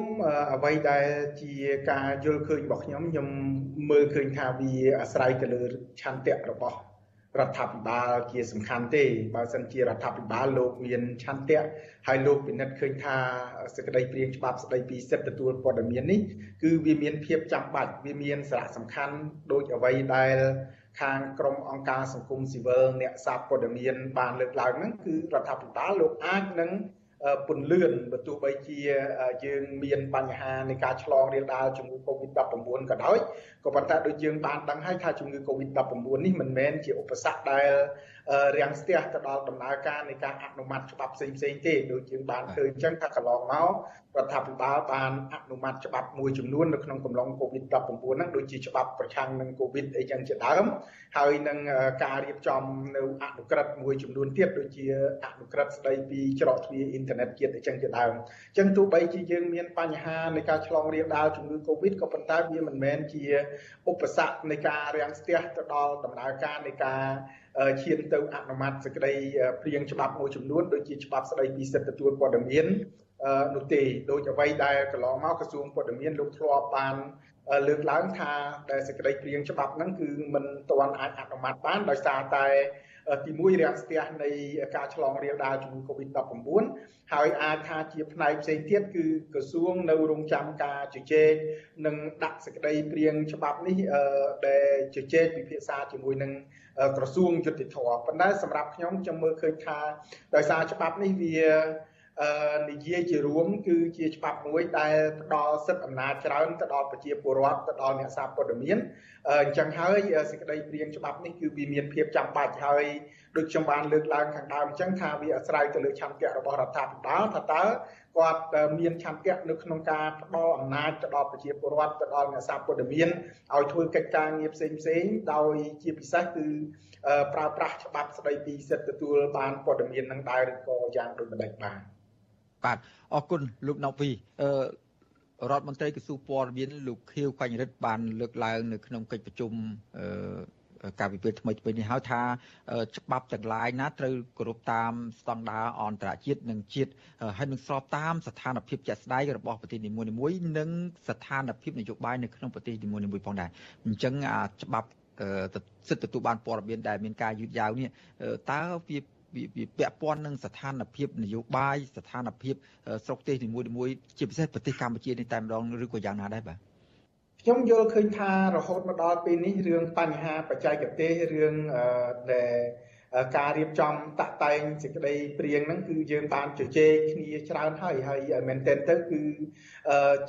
អ្វីដែលជាការយល់ឃើញរបស់ខ្ញុំខ្ញុំមើលឃើញថាវាអាស្រ័យទៅលើឆន្ទៈរបស់ រដ្ឋាភិបាលជាសំខាន់ទេបើសិនជារដ្ឋាភិបាលលោកមានឆន្ទៈហើយលោកពិនិត្យឃើញថាសេចក្តីព្រាងច្បាប់ស្តីពីសិទ្ធិទទួលព័ត៌មាននេះគឺវាមានភាពចាំបាច់វាមានសារៈសំខាន់ដូចអ្វីដែលខាងក្រមអង្គការសង្គមស៊ីវិលអ្នកសារព័ត៌មានបានលើកឡើងហ្នឹងគឺរដ្ឋាភិបាលលោកអាចនឹង ពន្លឿនបើទោះបីជាយើងមានបញ្ហានៃការឆ្លងរាលដាលជំងឺ Covid-19 ក៏ដោយក៏ប៉ុន្តែដូចយើងបានដឹងហើយថាជំងឺ Covid-19 នេះមិនមែនជាឧបសគ្គដែលរាំងស្ទះទៅដល់ដំណើរការនៃការអនុម័តច្បាប់ផ្សេងផ្សេងទេដូចយើងបានឃើញអញ្ចឹងថាកន្លងមករដ្ឋាភិបាលបានអនុម័តច្បាប់មួយចំនួននៅក្នុងកំឡុង COVID-19 ហ្នឹងដូចជាច្បាប់ប្រឆាំងនឹង COVID អីចឹងជាដើមហើយនឹងការរៀបចំនៅអនុក្រឹត្យមួយចំនួនទៀតដូចជាអនុក្រឹត្យស្ដីពីច្រកទ្វារអ៊ីនធឺណិតជាតិអីចឹងជាដើមអញ្ចឹងទោះបីជាយើងមានបញ្ហានៃការឆ្លងរាលដាលជំងឺ COVID ក៏ប៉ុន្តែវាមិនមែនជាឧបសគ្គនៃការរាំងស្ទះទៅដល់ដំណើរការនៃការ ឈានទៅអនុម័តសេចក្តីព្រៀងច្បាប់មួយចំនួនដូចជាច្បាប់ស្តីពីសិទ្ធិទទួលព័ត៌មាននោះទេដូចអ្វីដែលកន្លងមកក្រសួងព័ត៌មានលោកធ្លាប់បានលើកឡើងថាដែលសេចក្តីព្រៀងច្បាប់ហ្នឹងគឺមិនទាន់អាចអនុម័តបានដោយសារតែ ទី1រាំងស្ទះនៃការឆ្លងរាលដាលជំងឺ Covid-19 ហើយអាចថាជាផ្នែកផ្សេងទៀតគឺក្រសួងនៅរងចាំការជជែកនិងដាក់សេចក្តីព្រៀងច្បាប់នេះដែលជជែកពិភាក្សាជាមួយនឹងក្រសួងយុតិធធប៉ុន្តែសម្រាប់ខ្ញុំខ្ញុំមើលឃើញថាដោយសារច្បាប់នេះវាអឺ និយាយជារួមគឺជាច្បាប់មួយដែលផ្ដល់សិទ្ធិអំណាចច្រើនទៅដល់ប្រជាពលរដ្ឋទៅដល់អ្នកសារព័ត៌មានអញ្ចឹងហើយសេចក្តីព្រៀងច្បាប់នេះគឺវាមានភាពចាំបាច់ហើយដូចខ្ញុំបានលើកឡើងខាងដើមអញ្ចឹងថាវាអាស្រ័យទៅលើឆន្ទៈរបស់រដ្ឋាភិបាលថាតើគាត់មានឆន្ទៈនៅក្នុងការផ្ដល់អំណាចទៅដល់ប្រជាពលរដ្ឋទៅដល់អ្នកសារព័ត៌មានឲ្យធ្វើកិច្ចការងារផ្សេងផ្សេងដោយជាពិសេសគឺប្រើប្រាស់ច្បាប់ស្ដីពីសិទ្ធិទទួលបានព័ត៌មាននឹងដែរឬក៏យ៉ាងដូចម្ដេចបាទ បាទអរគុណលោកណូវីអឺរដ្ឋមន្ត្រីក្រសួងព័ត៌មានលោកខៀវកញ្ញរិទ្ធបានលើកឡើងនៅក្នុងកិច្ចប្រជុំអឺការវិភាគថ្មីថ្មីនេះហៅថាច្បាប់ទាំងឡាយណាត្រូវគោរពតាមស្តង់ដារអន្តរជាតិនិងជាតិហើយនឹងស្របតាមស្ថានភាពជាក់ស្ដែងរបស់ប្រទេសនីមួយៗនិងស្ថានភាពនយោបាយនៅក្នុងប្រទេសនីមួយៗផងដែរអញ្ចឹងច្បាប់សិទ្ធិទទួលបានព័ត៌មានដែលមានការយឺតយ៉ាវនេះតើវា វាពាក់ព័ន្ធនឹងស្ថានភាពនយោបាយស្ថានភាពស្រុកទេសនីមួយៗជាពិសេសប្រទេសកម្ពុជានេះតែម្ដងឬក៏យ៉ាងណាដែរបាទខ្ញុំយល់ឃើញថារហូតមកដល់ពេលនេះរឿងបញ្ហាបច្ចេកទេសរឿងដែលការរៀបចំតាក់តែងសេចក្តីព្រៀងហ្នឹងគឺយើងបានជជែកគ្នាច្រើនហើយហើយមែនទែនទៅគឺ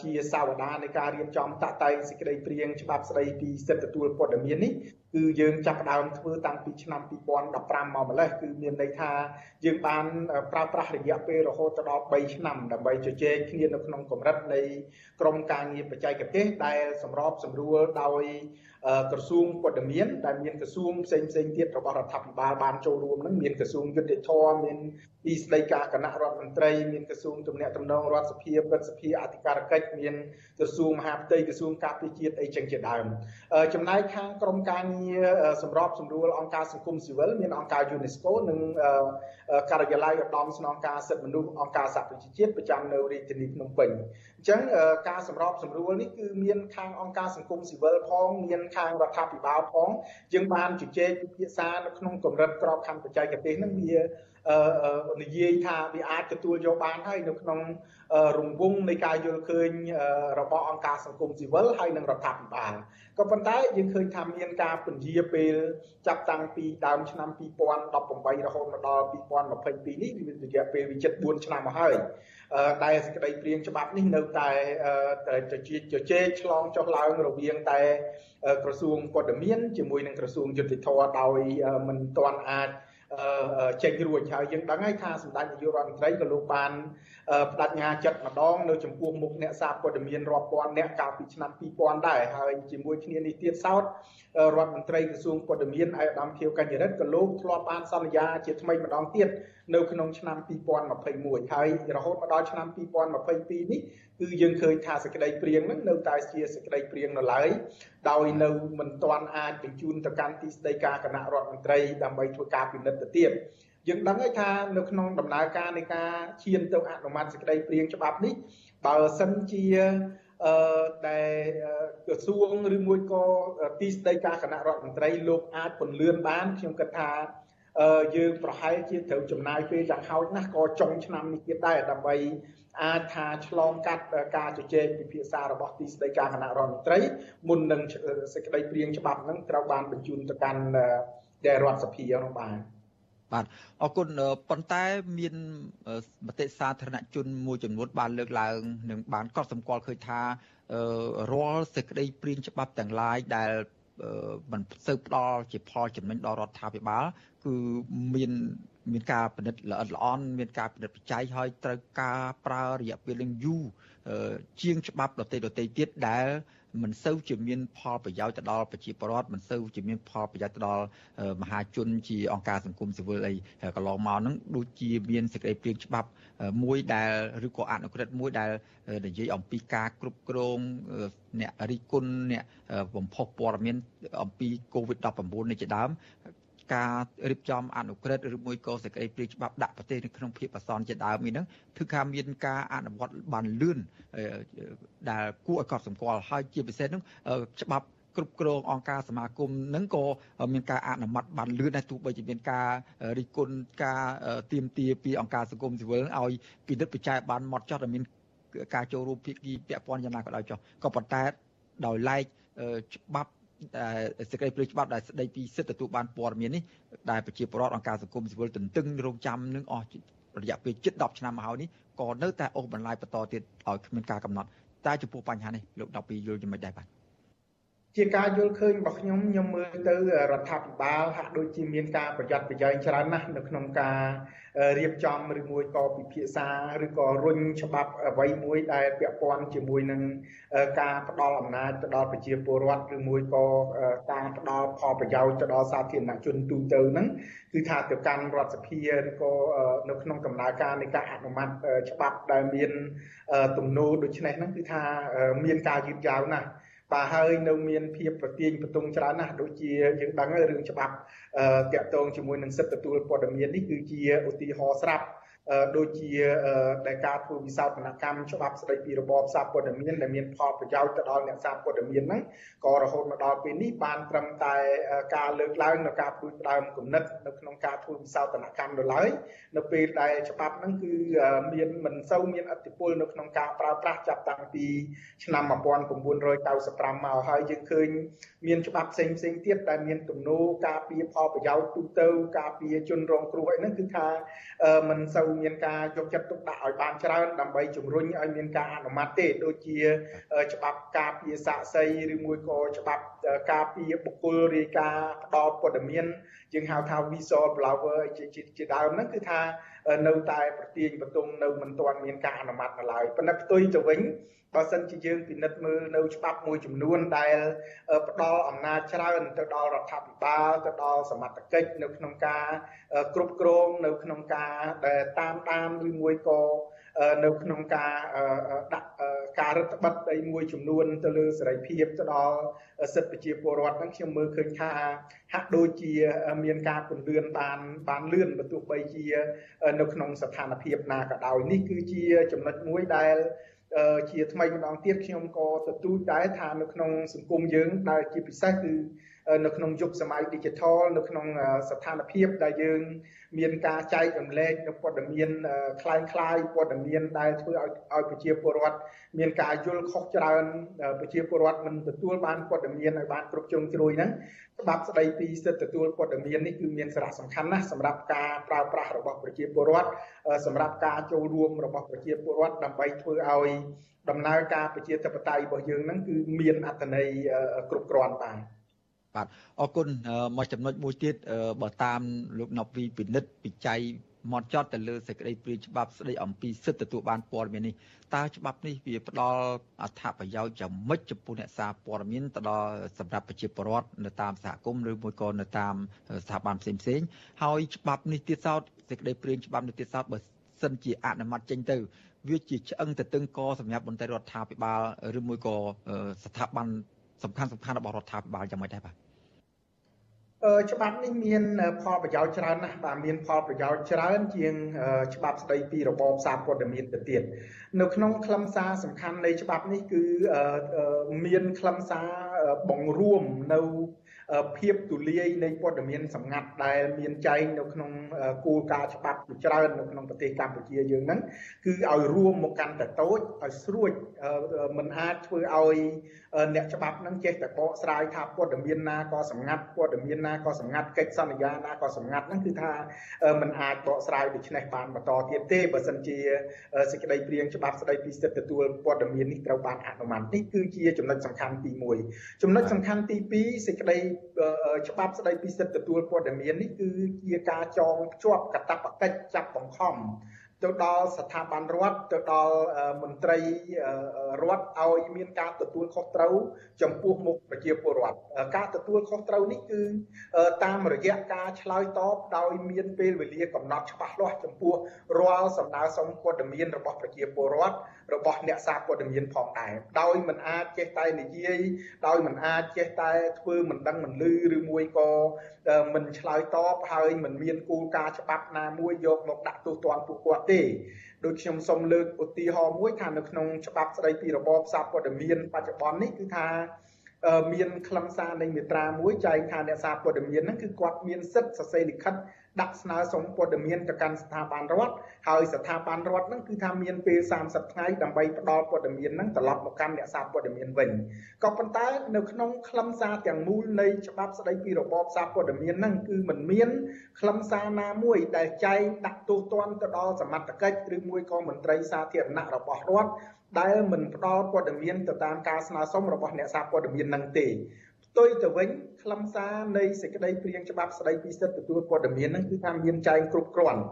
ជាសាវតានៃការរៀបចំតាក់តែងសេចក្តីព្រៀងច្បាប់ស្តីពីសិទ្ធិទទួលព័ត៌មាននេះ គឺយើងចាប់ផ្ដើមធ្វើតាំងពីឆ្នាំ2015មកម្លេះគឺមានន័យថាយើងបានប្រើប្រាស់រយៈពេលរហូតដល់3ឆ្នាំដើម្បីជជែកគ្នានៅក្នុងកម្រិតនៃក្រមការងារបច្ចេកទេសដែលសម្របសម្រួលដោយក្រសួងព័ត៌មានដែលមានក្រសួងផ្សេងផ្សេងទៀតរបស់រដ្ឋាភិបាលបានចូលរួមនឹងមានក្រសួងយុតិធម៌មានទីស្តីការគណៈរដ្ឋមន្ត្រីមានក្រសួងទំនាក់ទំនងរដ្ឋសភាព្រឹទ្ធសភាអធិការកិច្ចមានក្រសួងមហាផ្ទៃក្រសួងការពារជាតិអីចឹងជាដើមចំណែកខាងក្រមការងារសម្របសម្រួលអង្គការសង្គមស៊ីវិលមានអង្គការ UNESCO និងការិយាល័យឧត្តមស្នងការសិទ្ធិមនុស្សអង្គការសហប្រជាជាតិប្រចាំនៅរាជធានីភ្នំពេញអញ្ចឹងការសម្របសម្រួលនេះគឺមានខាងអង្គការសង្គមស៊ីវិលផងមានខាងរដ្ឋាភិបាលផងយើងបានជជែកពិភាក្សានៅក្នុងកម្រិតក្របខ័ណ្ឌបច្ចេកទេសនឹងវា និយាយថាវាអាចទទួលយកបានហើយនៅក្នុងរង្វង់នៃការយល់ឃើញរបស់អង្គការសង្គមស៊ីវិលហើយនិងរដ្ឋាភិបាលក៏ប៉ុន្តែយើងឃើញថាមានការពន្យាពេលចាប់តាំងពីដើមឆ្នាំ2018រហូតមកដល់2022នេះវារយៈពេលវាជិត4ឆ្នាំមកហើយដែលសេចក្តីព្រៀងច្បាប់នេះនៅតែជជែកជជែកឆ្លងចុះឡើងរវាងតែក្រសួងព័ត៌មានជាមួយនឹងក្រសួងយុតិធម៌ដោយមិនទាន់អាច ចេញរួចហើយយើងដឹងហើយថាសម្ដេចនាយករដ្ឋមន្ត្រីក៏លោកបានបដិញ្ញាចិត្តម្ដងនៅចំពោះមុខអ្នកសារព័ត៌មានរាប់ពាន់អ្នកកាលពីឆ្នាំ2000ដែរហើយជាមួយគ្នានេះទៀតសោតរដ្ឋមន្ត្រីក្រសួងព័ត៌មានឯកឧត្តមខៀវកញ្ញរិទ្ធក៏លោកធ្លាប់បានសន្យាជាថ្មីម្ដងទៀតនៅក្នុងឆ្នាំ2021ហើយរហូតមកដល់ឆ្នាំ2022នេះគឺយើងឃើញថាសេចក្តីព្រៀងហ្នឹងនៅតែជាសេចក្តីព្រៀងនៅឡើយដោយនៅមិនទាន់អាចបញ្ជូនទៅកាន់ទីស្តីការគណៈរដ្ឋមន្ត្រីដើម្បីធ្វើការពិនិត្យទៅទៀតយើងដឹងហើយថានៅក្នុងដំណើរការនៃការឈានទៅអនុម័តសេចក្តីព្រៀងច្បាប់នេះបើសិនជាអឺដែលក្រសួងឬមួយក៏ទីស្តីការគណៈរដ្ឋមន្ត្រីលោកអាចពន្លឿនបានខ្ញុំគិតថា យើងប្រហែលជាត្រូវចំណាយពេលយ៉ាងហោចណាស់ក៏ចុងឆ្នាំនេះទៀតដែរដើម្បីអាចថាឆ្លងកាត់ការជជែកពិភាក្សារបស់ទីស្តីការគណៈរដ្ឋមន្ត្រីមុននឹងសេចក្តីព្រៀងច្បាប់ហ្នឹងត្រូវបានបញ្ជូនទៅកាន់ដែលរដ្ឋសភានោះបាទបាទអរគុណប៉ុន្តែមានមតិសាធារណជនមួយចំនួនបានលើកឡើងនិងបានកត់សម្គាល់ឃើញថារាល់សេចក្តីព្រៀងច្បាប់ទាំងឡាយដែល មិនសូវផ្ដល់ជាផលចំណេញដល់រដ្ឋាភិបាល គឺមានមានការពិនិត្យល្អិតល្អន់មានការពិនិត្យបច្ច័យហើយត្រូវការប្រើរយៈពេលនឹងយូរជាងច្បាប់ដទៃដទៃទៀតដែល មិនសូវជាមានផលប្រយោជន៍ទៅដល់ប្រជាពលរដ្ឋមិនសូវជាមានផលប្រយោជន៍ទៅដល់មហាជនជាអង្គការសង្គមស៊ីវិលអីកន្លងមកហ្នឹងដូចជាមានសេចក្តីព្រៀងច្បាប់មួយដែលឬក៏អនុក្រឹត្យមួយដែលនិយាយអំពីការគ្រប់គ្រងអ្នករិះគន់អ្នកបំផុសព័ត៌មានអំពី COVID-19 នេះជាដើម ការរៀបចំអនុក្រឹត្យឬមួយក៏សេចក្តីព្រាងច្បាប់ដាក់ប្រទេសនៅក្នុងភាពអាសន្នជាដើមនេះហ្នឹងគឺថាមានការអនុវត្តបានលឿនដែលគួរឲ្យកត់សម្គាល់ហើយជាពិសេសហ្នឹងច្បាប់គ្រប់គ្រងអង្គការសមាគមនឹងក៏មានការអនុម័តបានលឿនដែរទោះបីជាមានការរិះគន់ការទៀមទាពីអង្គការសង្គមស៊ីវិលឲ្យពិនិត្យបច្ច័យបានម៉ត់ចត់ឲ្យមានការចូលរួមភាគីពាក់ព័ន្ធយ៉ាងណាក៏ដោយចុះក៏ប៉ុន្តែដោយឡែកច្បាប់ សេចក្តីព្រាងច្បាប់ដែលស្តីពីសិទ្ធិទទួលបានព័ត៌មាននេះដែលប្រជាពលរដ្ឋអង្គការសង្គមស៊ីវិលទន្ទឹងរង់ចាំនឹងអស់រយៈពេលជិត10ឆ្នាំមកហើយនេះក៏នៅតែអូសបន្លាយបន្តទៀតឲ្យគ្មានការកំណត់តែចំពោះបញ្ហានេះលោក12យល់យ៉ាងម៉េចដែរបាទជាការយល់ឃើញរបស់ខ្ញុំខ្ញុំមើលទៅរដ្ឋាភិបាលហាក់ដូចជាមានការប្រយ័ត្នប្រយែងច្រើនណាស់នៅក្នុងការ រៀបចំឬមួយក៏ពិភាក្សាឬក៏រុញច្បាប់អ្វីមួយដែលពាក់ព័ន្ធជាមួយនឹងការផ្ដល់អំណាចទៅដល់ប្រជាពលរដ្ឋឬមួយក៏ការផ្ដល់ផលប្រយោជន៍ទៅដល់សាធារណជនទូទៅហ្នឹងគឺថាទៅកាន់រដ្ឋសភាឬក៏នៅក្នុងដំណើរការនៃការអនុម័តច្បាប់ដែលមានទំនោរដូចនេះហ្នឹងគឺថាមានការយឺតយ៉ាវណាស់ បាទហើយនៅមានភាពប្រទៀងបន្ទង់ច្រើនណាស់ដូចជាយើងដឹងហើយរឿងច្បាប់តាក់ទងជាមួយនឹងសិទ្ធិទទួលព័ត៌មាននេះគឺជាឧទាហរណ៍ស្រាប់ ដូចជាដែលការធ្វើវិសោធនកម្មច្បាប់ស្តីពីរបបសារព័ត៌មានដែលមានផលប្រយោជន៍ទៅដល់អ្នកសារព័ត៌មានហ្នឹងក៏រហូតមកដល់ពេលនេះបានត្រឹមតែការលើកឡើងនៅការព្រួយផ្ដើមគំនិតនៅក្នុងការធ្វើវិសោធនកម្មនៅឡើយនៅពេលដែលច្បាប់ហ្នឹងគឺមានមិនសូវមានអធិបុលនៅក្នុងការប្រើប្រាស់ចាប់តាំងពីឆ្នាំ1995មកហើយយើងឃើញមានច្បាប់ផ្សេងផ្សេងទៀតដែលមានទំនោរការពារផលប្រយោជន៍ទូទៅការពារជនរងគ្រោះអីហ្នឹងគឺថាមិនសូវមានការយកចិត្តទុកដាក់ឲ្យបានច្រើនដើម្បីជំរុញឲ្យមានការអនុម័តទេដូចជាច្បាប់ការពារសាកសីឬមួយក៏ច្បាប់ការពារបុគ្គលរាយការណ៍ផ្ដល់ព័ត៌មានយើងហៅថា visual blower ជាជាដើមហ្នឹងគឺថា នៅតែប្រទៀងបន្ទង់នៅមិនទាន់មានការអនុម័តនៅឡើយប៉ុន្តែផ្ទុយទៅវិញបើសិនជាយើងពិនិត្យមើលនៅច្បាប់មួយចំនួនដែលផ្ដល់អំណាចច្រើនទៅដល់រដ្ឋាភិបាលទៅដល់សមត្ថកិច្ចនៅក្នុងការគ្រប់គ្រងនៅក្នុងការដែលតាមដានឬមួយក៏ នៅក្នុងការដាក់ការរដ្ឋបတ်អីមួយចំនួនទៅលើសេរីភាពទៅដល់សិទ្ធិប្រជាពលរដ្ឋហ្នឹងខ្ញុំមើលឃើញថាហាក់ដូចជាមានការពន្លឿនបានបានលឿនបើទោះបីជានៅក្នុងស្ថានភាពណាក៏ដោយនេះគឺជាចំណុចមួយដែលជាថ្មីម្ដងទៀតខ្ញុំក៏ទទូចដែរថានៅក្នុងសង្គមយើងដែលជាពិសេសគឺ នៅក្នុងយុគសម័យ Digital នៅក្នុងស្ថានភាពដែលយើងមានការចែករំលែកនៅព័ត៌មានคล้ายคล้ายព័ត៌មានដែលធ្វើឲ្យឲ្យប្រជាពលរដ្ឋមានការយល់ខុសច្រើនប្រជាពលរដ្ឋមិនទទួលបានព័ត៌មានឲ្យបានគ្រប់ជ្រុងជ្រោយហ្នឹងច្បាប់ស្ដីពីសិទ្ធិទទួលព័ត៌មាននេះគឺមានសារៈសំខាន់ណាស់សម្រាប់ការប្រើប្រាស់របស់ប្រជាពលរដ្ឋសម្រាប់ការចូលរួមរបស់ប្រជាពលរដ្ឋដើម្បីធ្វើឲ្យដំណើរការប្រជាធិបតេយ្យរបស់យើងហ្នឹងគឺមានអត្ថន័យគ្រប់គ្រាន់បាទ បាទអរគុណមកចំណុចមួយទៀតបើតាមលោកណប់វីពិនិត្យពិច័យមកចត់ទៅលើសេចក្តីព្រាយច្បាប់ស្តីអំពីសិទ្ធិទទួលបានព័ត៌មាននេះតើច្បាប់នេះវាផ្ដល់អត្ថប្រយោជន៍យ៉ាងម៉េចចំពោះអ្នកសារព័ត៌មានទៅដល់សម្រាប់ប្រជាពលរដ្ឋនៅតាមសហគមន៍ឬមួយក៏នៅតាមស្ថាប័នផ្សេងផ្សេងហើយច្បាប់នេះទៀតសោតសេចក្តីព្រាយច្បាប់នេះទៀតសោតបើសិនជាអនុម័តចេញទៅវាជាឆ្អឹងទៅទឹងកសម្រាប់មន្ត្រីរដ្ឋាភិបាលឬមួយក៏ស្ថាប័នសំខាន់សំខាន់របស់រដ្ឋាភិបាលយ៉ាងម៉េចដែរបាទ ច្បាប់នេះមានផលប្រយោជន៍ច្រើនណាស់បាទមានផលប្រយោជន៍ច្រើនជាងច្បាប់ស្តីពីរបបសារព័ត៌មានទៅទៀតនៅក្នុងខ្លឹមសារសំខាន់នៃច្បាប់នេះគឺមានខ្លឹមសារបង្រួមនៅ ភាពទូលាយនៃព័ត៌មានសម្ងាត់ដែលមានចែងនៅក្នុងគោលការណ៍ច្បាប់ជាច្រើននៅក្នុងប្រទេសកម្ពុជាយើងហ្នឹងគឺឲ្យរួមមកកាន់តែតូចឲ្យស្រួចមិនអាចធ្វើឲ្យអ្នកច្បាប់ហ្នឹងចេះតែបកស្រាយថាព័ត៌មានណាក៏សម្ងាត់ព័ត៌មានណាក៏សម្ងាត់កិច្ចសន្យាណាក៏សម្ងាត់ហ្នឹងគឺថាមិនអាចបកស្រាយដូចនេះបានបន្តទៀតទេបើសិនជាសេចក្តីព្រៀងច្បាប់ស្តីពីសិទ្ធិទទួលព័ត៌មាននេះត្រូវបានអនុម័តនេះគឺជាចំណុចសំខាន់ទី1ចំណុចសំខាន់ទី2សេចក្តីច្បាប់ស្តីពីសិទ្ធិទទួលព័ត៌មាននេះគឺជាការចងភ្ជាប់កាតព្វកិច្ចចាប់បង្ខំ ទៅដល់ស្ថាប័នរដ្ឋទៅដល់មន្ត្រីរដ្ឋឲ្យមានការទទួលខុសត្រូវចំពោះមុខប្រជាពលរដ្ឋការទទួលខុសត្រូវនេះគឺតាមរយៈការឆ្លើយតបដោយមានពេលវេលាកំណត់ច្បាស់លាស់ចំពោះរាល់សំណើសុំព័ត៌មានរបស់ប្រជាពលរដ្ឋរបស់អ្នកសារព័ត៌មានផងដែរដោយមិនអាចចេះតែនិយាយដោយមិនអាចចេះតែធ្វើមិនដឹងមិនលឺឬមួយក៏មិនឆ្លើយតបហើយមិនមានគោលការណ៍ច្បាប់ណាមួយយកមកដាក់ទោសទណ្ឌពួកគាត់ទេដូចខ្ញុំសូមលើកឧទាហរណ៍មួយថានៅក្នុងច្បាប់ស្តីពីរបបសារព័ត៌មានបច្ចុប្បន្ននេះគឺថាមានខ្លឹមសារនៃមាត្រាមួយចែងថាអ្នកសារព័ត៌មានហ្នឹងគឺគាត់មានសិទ្ធិសរសេរលិខិត ដាក់ស្នើសុំព័ត៌មានទៅកាន់ស្ថាប័នរដ្ឋហើយស្ថាប័នរដ្ឋហ្នឹងគឺថាមានពេល30ថ្ងៃដើម្បីផ្ដល់ព័ត៌មានហ្នឹងត្រឡប់មកកាន់អ្នកសារព័ត៌មានវិញក៏ប៉ុន្តែនៅក្នុងខ្លឹមសារទាំងមូលនៃច្បាប់ស្តីពីរបបសារព័ត៌មានហ្នឹងគឺมันមានខ្លឹមសារណាមួយដែលចែងដាក់ទោសទណ្ឌទៅដល់សមត្ថកិច្ចឬមួយក៏មន្ត្រីសាធារណៈរបស់រដ្ឋដែលមិនផ្ដល់ព័ត៌មានទៅតាមការស្នើសុំរបស់អ្នកសារព័ត៌មាននឹងទេផ្ទុយទៅវិញខ្លឹមសារនៃសេចក្តីព្រាងច្បាប់ស្តីពីសិទ្ធិទទួលព័ត៌មានហ្នឹងគឺថាមានចែងគ្រប់គ្រាន់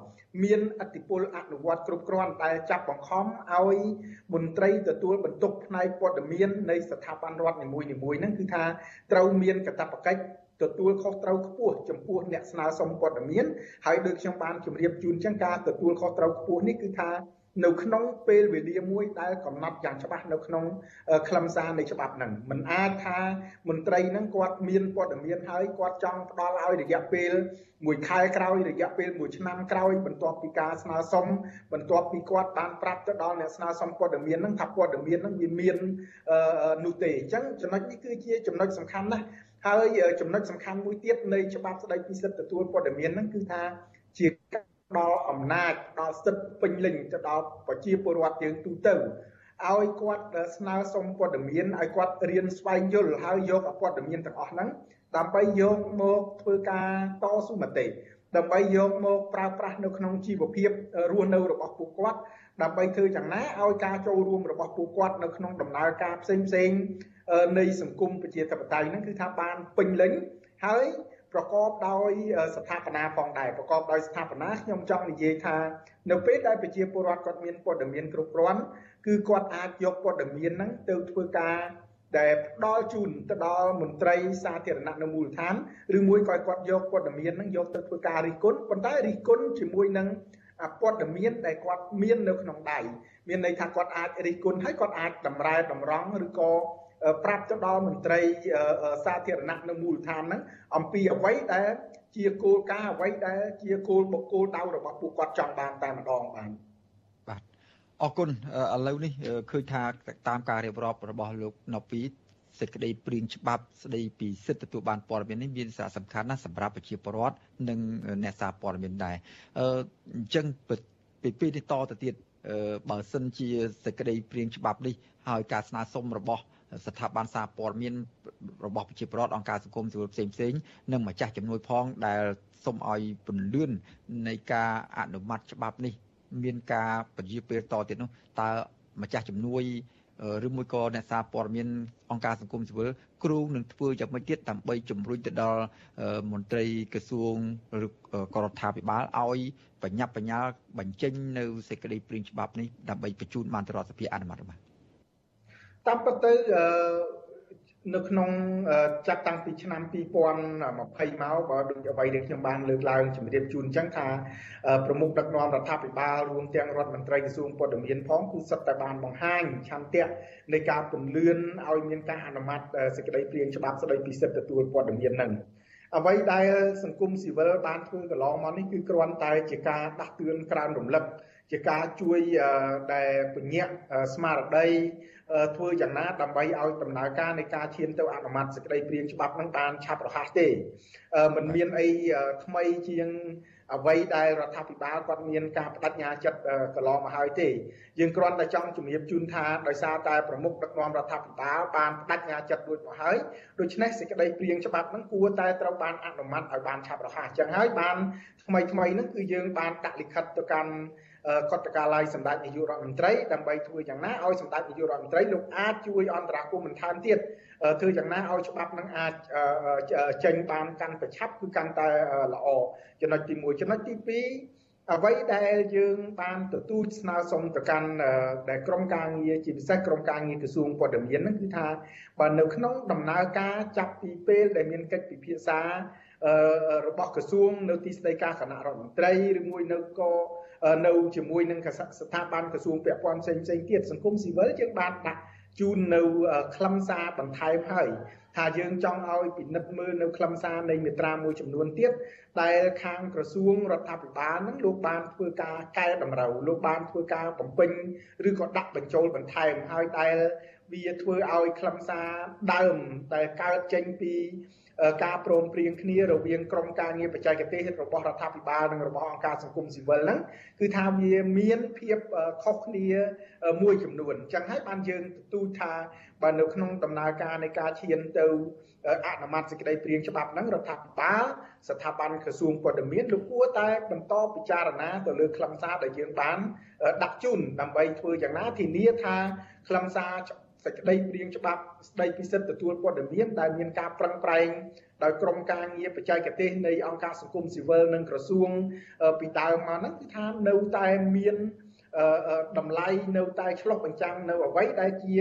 មានអធិបុលអនុវត្តគ្រប់គ្រាន់ដែលចាប់បង្ខំឲ្យមន្ត្រីទទួលបន្ទុកផ្នែកព័ត៌មាននៃស្ថាប័នរដ្ឋនីមួយៗហ្នឹងគឺថាត្រូវមានកាតព្វកិច្ចទទួលខុសត្រូវខ្ពស់ចំពោះអ្នកស្នើសុំព័ត៌មានហើយដូចខ្ញុំបានជម្រាបជូនចឹងការទទួលខុសត្រូវខ្ពស់នេះគឺថា នៅក្នុងពេលវេលាមួយដែលកំណត់យ៉ាងច្បាស់នៅក្នុងខ្លឹមសារនៃច្បាប់ហ្នឹងมันអាចថាមន្ត្រីហ្នឹងគាត់មានព័ត៌មានហើយគាត់ចង់ផ្ដល់ឲ្យរយៈពេលមួយខែក្រោយរយៈពេលមួយឆ្នាំក្រោយបន្ទាប់ពីការស្នើសុំបន្ទាប់ពីគាត់បានប្រាប់ទៅដល់អ្នកស្នើសុំព័ត៌មានហ្នឹងថាព័ត៌មានហ្នឹងវាមាននោះទេអញ្ចឹងចំណុចនេះគឺជាចំណុចសំខាន់ណាស់ហើយចំណុចសំខាន់មួយទៀតនៃច្បាប់ស្តីពីសិទ្ធិទទួលព័ត៌មានហ្នឹងគឺថាជា ដល់អំណាចដល់សិទ្ធិពេញលេញទៅដល់ប្រជាពលរដ្ឋយើងទូទៅឲ្យគាត់ស្នើសុំព័ត៌មានឲ្យគាត់រៀនស្វែងយល់ហើយយកព័ត៌មានទាំងអស់ហ្នឹងដើម្បីយកមកធ្វើការតស៊ូមតិដើម្បីយកមកប្រើប្រាស់នៅក្នុងជីវភាពរស់នៅរបស់ពួកគាត់ដើម្បីធ្វើយ៉ាងណាឲ្យការចូលរួមរបស់ពួកគាត់នៅក្នុងដំណើរការផ្សេងផ្សេងនៃសង្គមប្រជាធិបតេយ្យហ្នឹងគឺថាបានពេញលេញហើយ ប្រកបដោយស្ថាបនាផងដែរប្រកបដោយស្ថាបនាខ្ញុំចង់និយាយថានៅពេលដែលប្រជាពលរដ្ឋគាត់មានព័ត៌មានគ្រប់គ្រាន់គឺគាត់អាចយកព័ត៌មានហ្នឹងទៅធ្វើការដែលផ្ដល់ជូនទៅដល់មន្ត្រីសាធារណៈនៅមូលដ្ឋានឬមួយក៏គាត់យកព័ត៌មានហ្នឹងយកទៅធ្វើការរិះគន់ប៉ុន្តែរិះគន់ជាមួយនឹងព័ត៌មានដែលគាត់មាននៅក្នុងដៃមានន័យថាគាត់អាចរិះគន់ហើយគាត់អាចតម្រែតម្រង់ឬក៏ ប្រាប់ទៅដល់មន្ត្រីសាធារណៈនៅមូលដ្ឋានហ្នឹងអំពីអ្វីដែលជាគោលការណ៍អ្វីដែលជាគោលបុគ្គលដៅរបស់ពួកគាត់ចង់បានតែម្ដងបានបាទអរគុណឥឡូវនេះឃើញថាតាមការរៀបរាប់របស់លោកណូពីសេចក្តីព្រៀងច្បាប់ស្តីពីសិទ្ធិទទួលបានព័ត៌មាននេះមានសារៈសំខាន់ណាស់សម្រាប់ប្រជាពលរដ្ឋនិងអ្នកសារព័ត៌មានដែរអញ្ចឹងពីពេលនេះតទៅទៀតបើសិនជាសេចក្តីព្រៀងច្បាប់នេះហើយការស្នើសុំរបស់ ស្ថាប័នសារព័ត៌មានរបស់ប្រជាពលរដ្ឋអង្គការសង្គមស៊ីវិលផ្សេងផ្សេងនិងម្ចាស់ជំនួយផងដែលសូមឲ្យពន្លឿននៃការអនុម័តច្បាប់នេះ មានការពន្យាពេលតទៀតនោះតើម្ចាស់ជំនួយឬមួយក៏អ្នកសារព័ត៌មានអង្គការសង្គមស៊ីវិលគ្រូនឹងធ្វើយ៉ាងម៉េចទៀតដើម្បីជំរុញទៅដល់មន្ត្រីក្រសួងឬក៏រដ្ឋាភិបាលឲ្យបញ្ញាប់បញ្ញាល់បញ្ចេញនៅសេចក្តីព្រាងច្បាប់នេះដើម្បីបញ្ជូនបានទៅរដ្ឋសភាអនុម័តរបស់ តាមពិតទៅនៅក្នុងចាប់តាំងពីឆ្នាំ2020មកបើដូចអ្វីដែលខ្ញុំបានលើកឡើងជម្រាបជូនអញ្ចឹងថាប្រមុខដឹកនាំរដ្ឋាភិបាលរួមទាំងរដ្ឋមន្ត្រីក្រសួងព័ត៌មានផងគឺសុទ្ធតែបានបង្ហាញឆន្ទៈនៃការពន្លឿនឲ្យមានការអនុម័តសេចក្តីព្រាងច្បាប់ស្តីពីសិទ្ធិទទួលព័ត៌មាននឹង អ្វីដែលសង្គមស៊ីវិលបានធ្វើកន្លងមកនេះគឺគ្រាន់តែជាការដាស់តឿនក្រើនរំលឹកជាការជួយដែលពញាក់ស្មារតីធ្វើយ៉ាងណាដើម្បីឲ្យដំណើរការនៃការឈានទៅអនុម័តសេចក្តីព្រាងច្បាប់នឹងបានឆាប់រហ័សទេมันមានអីថ្មីជាង អ្វីដែលរដ្ឋាភិបាលគាត់មានការបដិញ្ញាចិត្តកន្លងមកហើយទេយើងគ្រាន់តែចង់ជំរាបជូនថាដោយសារតែប្រមុខដឹកនាំរដ្ឋាភិបាលបានបដិញ្ញាចិត្តរួចមកហើយដូច្នេះសេចក្តីព្រាងច្បាប់ហ្នឹងគួរតែត្រូវបានអនុម័តឲ្យបានឆាប់រហ័សអញ្ចឹងហើយបានថ្មីថ្មីហ្នឹងគឺយើងបានដាក់លិខិតទៅកាន់ កតកាល័យសម្ដេចនាយករដ្ឋមន្ត្រីដើម្បីធ្វើយ៉ាងណាឲ្យសម្ដេចនាយករដ្ឋមន្ត្រីលោកអាចជួយអន្តរាគមន៍បន្ថែមទៀតធ្វើយ៉ាងណាឲ្យច្បាប់នឹងអាចចេញបានកាន់ប្រឆាប់គឺកាន់តែល្អចំណុចទី1ចំណុចទី2អ្វីដែលយើងបានទទួលស្នើសុំទៅកាន់ដែលក្រមការងារជាពិសេសក្រមការងារក្រសួងព័ត៌មានហ្នឹងគឺថាបើនៅក្នុងដំណើរការចាប់ពីពេលដែលមានកិច្ចពិភាក្សារបស់ក្រសួងនៅទីស្តីការគណៈរដ្ឋមន្ត្រីឬមួយនៅក៏ នៅជាមួយនឹងស្ថាប័នក្រសួងពាក់ព័ន្ធផ្សេងផ្សេងទៀតសង្គមស៊ីវិលយើងបានដាក់ជូននៅខ្លឹមសារបន្ថែមហើយថាយើងចង់ឲ្យពិនិត្យមើលនៅខ្លឹមសារនៃមាត្រាមួយចំនួនទៀតដែលខាងក្រសួងរដ្ឋាភិបាលនឹងលោកបានធ្វើការកែតម្រូវលោកបានធ្វើការបំពេញឬក៏ដាក់បញ្ចូលបន្ថែមហើយដែលវាធ្វើឲ្យខ្លឹមសារដើមដែលកើតចេញពី ការព្រមព្រៀងគ្នារវាងក្រមការងារបច្ចេកទេសរបស់រដ្ឋាភិបាលនិងរបស់អង្គការសង្គមស៊ីវិលហ្នឹងគឺថាវាមានភាពខុសគ្នាមួយចំនួនអញ្ចឹងហើយបានយើងទទូចថាបើនៅក្នុងដំណើរការនៃការឈានទៅអនុម័តសេចក្តីព្រៀងច្បាប់ហ្នឹងរដ្ឋាភិបាលស្ថាប័នក្រសួងព័ត៌មានលោកគួរតែបន្តពិចារណាទៅលើខ្លឹមសារដែលយើងបានដាក់ជូនដើម្បីធ្វើយ៉ាងណាធានាថាខ្លឹមសារ សេចក្តីព្រៀងច្បាប់ស្តីពីសិទ្ធិទទួលព័ត៌មានដែលមានការប្រឹងប្រែងដោយក្រមការងារបច្ចេកទេសនៃអង្គការសង្គមស៊ីវិលនិងក្រសួងពីដើមមកហ្នឹងគឺថានៅតែមាន តម្លៃនៅតែឆ្លុះបញ្ចាំងនៅអ្វីដែលជា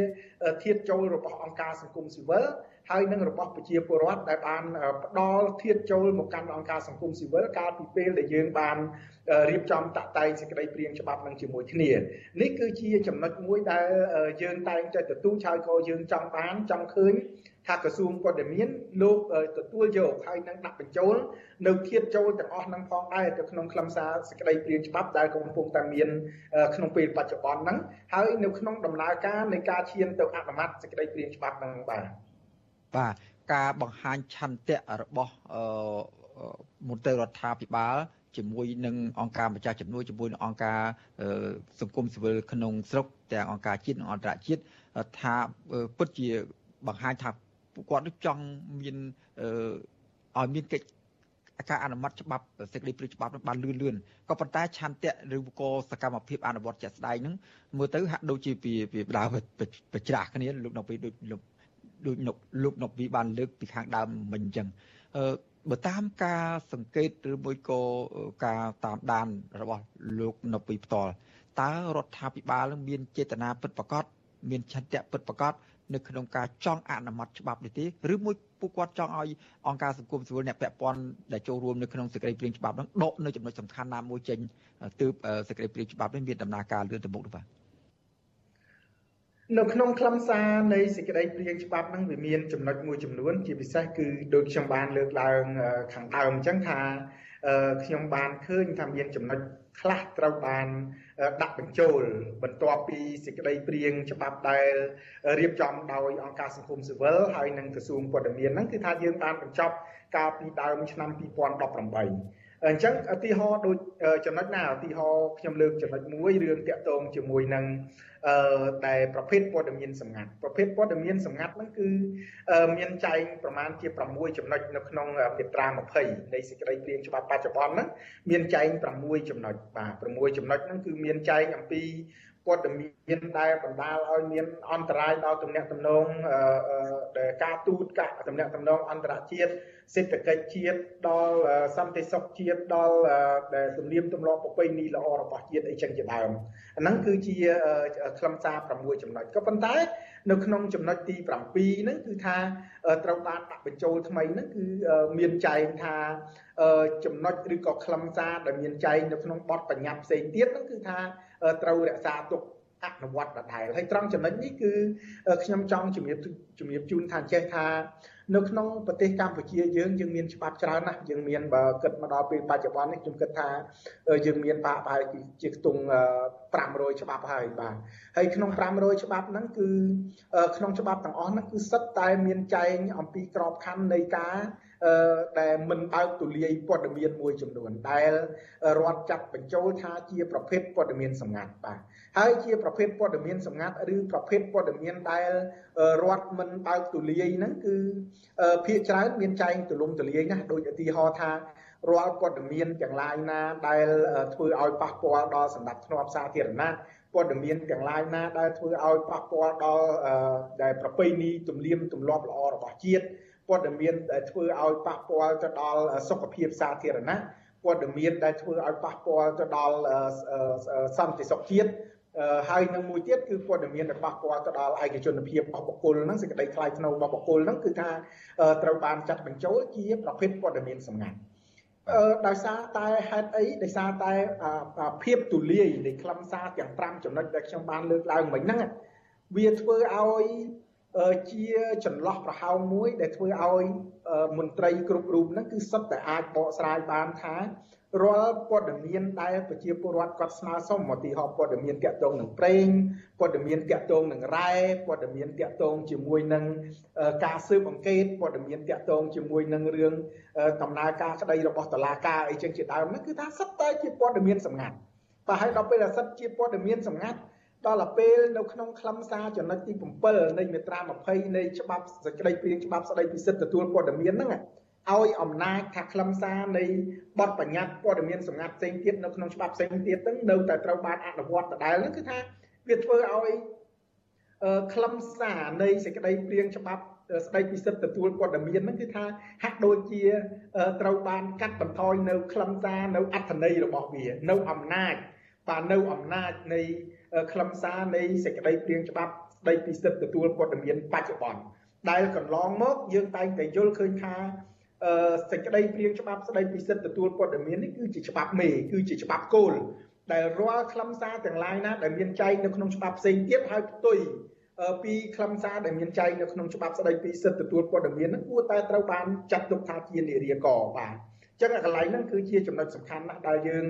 ធាតចូលរបស់អង្គការសង្គមស៊ីវិលហើយនឹងរបស់ប្រជាពលរដ្ឋដែលបានផ្ដល់ធាតចូលមកកាន់អង្គការសង្គមស៊ីវិលកាលពីពេលដែលយើងបានរៀបចំតាក់តែងសេចក្តីព្រាងច្បាប់នឹងជាមួយគ្នានេះគឺជាចំណុចមួយដែលយើងតែងតែទទូចហើយក៏យើងចង់បានចង់ឃើញ ថាក្រសួងព័ត៌មានលោកទទួលយកហើយនឹងដាក់បញ្ចូលនៅធៀបចូលទាំងអស់នឹងផងដែរទៅក្នុងខ្លឹមសារសេចក្តីព្រាងច្បាប់ដែលកំពុងតែមានក្នុងពេលបច្ចុប្បន្នហ្នឹងហើយនៅក្នុងដំណើរការនៃការឈានទៅអនុម័តសេចក្តីព្រាងច្បាប់ហ្នឹងបាទបាទការបង្ហាញឆន្ទៈរបស់មន្ត្រីរដ្ឋាភិបាលជាមួយនឹងអង្គការម្ចាស់ជំនួយជាមួយនឹងអង្គការសង្គមស៊ីវិលក្នុងស្រុកទាំងអង្គការជាតិនិងអន្តរជាតិថាពិតជាបង្ហាញថា ពួកគាត់ចង់មានឲ្យមានកិច្ចការអនុម័តច្បាប់សេចក្តីព្រាងច្បាប់នឹងបានលឿនលឿនក៏ប៉ុន្តែឆន្ទៈឬក៏សកម្មភាពអនុវត្តជាក់ស្ដែងហ្នឹងមើលទៅហាក់ដូចជាពីពីបដាបច្រាស់គ្នាលោកនៅពេលដូចលោកដូចលោកនពីបានលើកពីខាងដើមមិញអញ្ចឹងអឺបើតាមការសង្កេតឬមួយក៏ការតាមដានរបស់លោកនៅពីផ្ទាល់តើរដ្ឋាភិបាលនឹងមានចេតនាពិតប្រាកដ មានឆន្ទៈពិតប្រាកដនៅក្នុងការចង់អនុម័តច្បាប់នេះទេឬមួយពួកគាត់ចង់ឲ្យអង្គការសង្គមស៊ីវិលអ្នកពាក់ព័ន្ធដែលចូលរួមនៅក្នុងសេចក្តីព្រាងច្បាប់នោះដកនៅចំណុចសំខាន់ណាមួយចេញទើបសេចក្តីព្រាងច្បាប់នេះមានដំណើរការលឿនទៅមុខនោះបាទនៅក្នុងខ្លឹមសារនៃសេចក្តីព្រាងច្បាប់ហ្នឹងវាមានចំណុចមួយចំនួន ជាពិសេសគឺដូចខ្ញុំបានលើកឡើងខាងដើមអញ្ចឹងថាខ្ញុំបានឃើញថាមានចំណុចខ្លះត្រូវបាន ដាក់បញ្ចូលបន្ទាប់ពីសេចក្តីព្រាងច្បាប់ដែលរៀបចំដោយអង្គការសង្គមស៊ីវិលហើយនិងក្រសួងព័ត៌មានហ្នឹងគឺថាយើងបានបញ្ចប់កាលពីដើមឆ្នាំ2018 អញ្ចឹងឧទាហរណ៍ដូចចំណុចណាឧទាហរណ៍ខ្ញុំលើកចំណុចមួយរឿងតាក់ទងជាមួយនឹងអឺដែលប្រភេទព័ត៌មានសម្ងាត់ប្រភេទព័ត៌មានសម្ងាត់ហ្នឹងគឺមានចែងប្រមាណជា6ចំណុចនៅក្នុងមាត្រា20នៃសេចក្តីព្រាងច្បាប់បច្ចុប្បន្នហ្នឹងមានចែង6ចំណុចបាទ6ចំណុចហ្នឹងគឺមានចែងអំពី ព័ត៌មានដែលបណ្ដាលឲ្យមានអន្តរាយដល់ទំនាក់ទំនងដែលការទូតកាទំនាក់ទំនងអន្តរជាតិសេដ្ឋកិច្ចជាតិដល់សន្តិសុខជាតិដល់ដែលទំនៀមទម្លាប់ប្រពៃណីល្អរបស់ជាតិអីចឹងជាដើមអាហ្នឹងគឺជាខ្លឹមសារ6ចំណុចក៏ប៉ុន្តែនៅក្នុងចំណុចទី7ហ្នឹងគឺថាត្រូវបានដាក់បញ្ចូលថ្មីហ្នឹងគឺមានចែងថាចំណុចឬក៏ខ្លឹមសារដែលមានចែងនៅក្នុងបទបញ្ញត្តិផ្សេងទៀតហ្នឹងគឺថា ត្រូវរក្សាទុកអនុវត្តដដែលហើយត្រង់ចំណុចនេះគឺខ្ញុំចង់ជំរាបជំរាបជូនថាចេះថានៅក្នុងប្រទេសកម្ពុជាយើងយើងមានច្បាប់ច្រើនណាស់យើងមានបើគិតមកដល់ពេលបច្ចុប្បន្ននេះខ្ញុំគិតថាយើងមានបាក់ប្រហែលជាខ្ទង់500ច្បាប់ហើយបាទហើយក្នុង500ច្បាប់ហ្នឹងគឺក្នុងច្បាប់ទាំងអស់ហ្នឹងគឺសិតតែមានចែងអំពីក្របខ័ណ្ឌនៃការ ដែលមិនបើកទូលាយព័ត៌មានមួយចំនួនដែលរដ្ឋចាត់បញ្ចូលថាជាប្រភេទព័ត៌មានសម្ងាត់បាទហើយជាប្រភេទព័ត៌មានសម្ងាត់ឬប្រភេទព័ត៌មានដែលរដ្ឋមិនបើកទូលាយហ្នឹងគឺភាគច្រើនមានចែងទូលំទូលាយណាស់ដូចឧទាហរណ៍ថារាល់ព័ត៌មានទាំងឡាយណាដែលធ្វើឲ្យប៉ះពាល់ដល់សម្ដាប់ធ្នាប់សាធារណៈព័ត៌មានទាំងឡាយណាដែលធ្វើឲ្យប៉ះពាល់ដល់ដែលប្រពៃណីទំនៀមទម្លាប់ល្អរបស់ជាតិ ព័ត៌មានដែលធ្វើឲ្យប៉ះពាល់ទៅដល់សុខភាពសាធារណៈព័ត៌មានដែលធ្វើឲ្យប៉ះពាល់ទៅដល់សន្តិសុខជាតិហើយនឹងមួយទៀតគឺព័ត៌មានដែលប៉ះពាល់ទៅដល់ឯកជនភាពរបស់បុគ្គលហ្នឹងសេចក្តីថ្លៃថ្នូររបស់បុគ្គលហ្នឹងគឺថាត្រូវបានចាត់បញ្ចូលជាប្រភេទព័ត៌មានសម្ងាត់អឺដោយសារតែហេតុអីដោយសារតែភាពទូលាយនៃខ្លឹមសារទាំង5ចំណុចដែលខ្ញុំបានលើកឡើងមិញហ្នឹងវាធ្វើឲ្យ ជាចន្លោះប្រហោងមួយដែលធ្វើឲ្យមន្ត្រីគ្រប់រូបហ្នឹងគឺសុទ្ធតែអាចបកស្រាយបានថារាល់ព័ត៌មានដែលប្រជាពលរដ្ឋគាត់ស្នើសុំឧទាហរណ៍ព័ត៌មានតាក់ទងនឹងប្រេងព័ត៌មានតាក់ទងនឹងរ៉ែព័ត៌មានតាក់ទងជាមួយនឹងការស៊ើបអង្កេតព័ត៌មានតាក់ទងជាមួយនឹងរឿងដំណើរការក្តីរបស់តុលាការអីចឹងជាដើមហ្នឹងគឺថាសិតតែជាព័ត៌មានសម្ងាត់បើហើយដល់ពេលសិតជាព័ត៌មានសម្ងាត់ ដល់ពេលនៅក្នុងខ្លឹមសារចំណុចទី7នៃមាត្រា20នៃច្បាប់សេចក្តីព្រាងច្បាប់ស្តីពីសិទ្ធិទទួលព័ត៌មានហ្នឹងឲ្យអំណាចថាខ្លឹមសារនៃបទបញ្ញត្តិព័ត៌មានសម្ងាត់ផ្សេងទៀតនៅក្នុងច្បាប់ផ្សេងទៀតហ្នឹងនៅតែត្រូវបានអនុវត្តដដែលហ្នឹងគឺថាវាធ្វើឲ្យខ្លឹមសារនៃសេចក្តីព្រាងច្បាប់ស្ដីពីសិទ្ធិទទួលព័ត៌មានហ្នឹងគឺថាហាក់ដូចជាត្រូវបានកាត់បន្ថយនៅខ្លឹមសារនៅអត្ថន័យរបស់វា នៅអំណាចបាននៅអំណាចនៃ ខ្លឹមសារនៃសេចក្តីព្រៀងច្បាប់ស្តីពីសិទ្ធិទទួលព័ត៌មានបច្ចុប្បន្នដែលកន្លងមកយើងតែងតែយល់ឃើញថាសេចក្តីព្រៀងច្បាប់ស្តីពីសិទ្ធិទទួលព័ត៌មាននេះគឺជាច្បាប់មេគឺជាច្បាប់គោលដែលរាល់ខ្លឹមសារទាំងឡាយណាដែលមានចែងនៅក្នុងច្បាប់ផ្សេងទៀតហើយផ្ទុយពីខ្លឹមសារដែលមានចែងនៅក្នុងច្បាប់ស្តីពីសិទ្ធិទទួលព័ត៌មានហ្នឹងគួរតែត្រូវបានចាត់ទុកថាជានារីកបាទចឹងកន្លែងហ្នឹងគឺជាចំណុចសំខាន់ណាស់ដែលយើង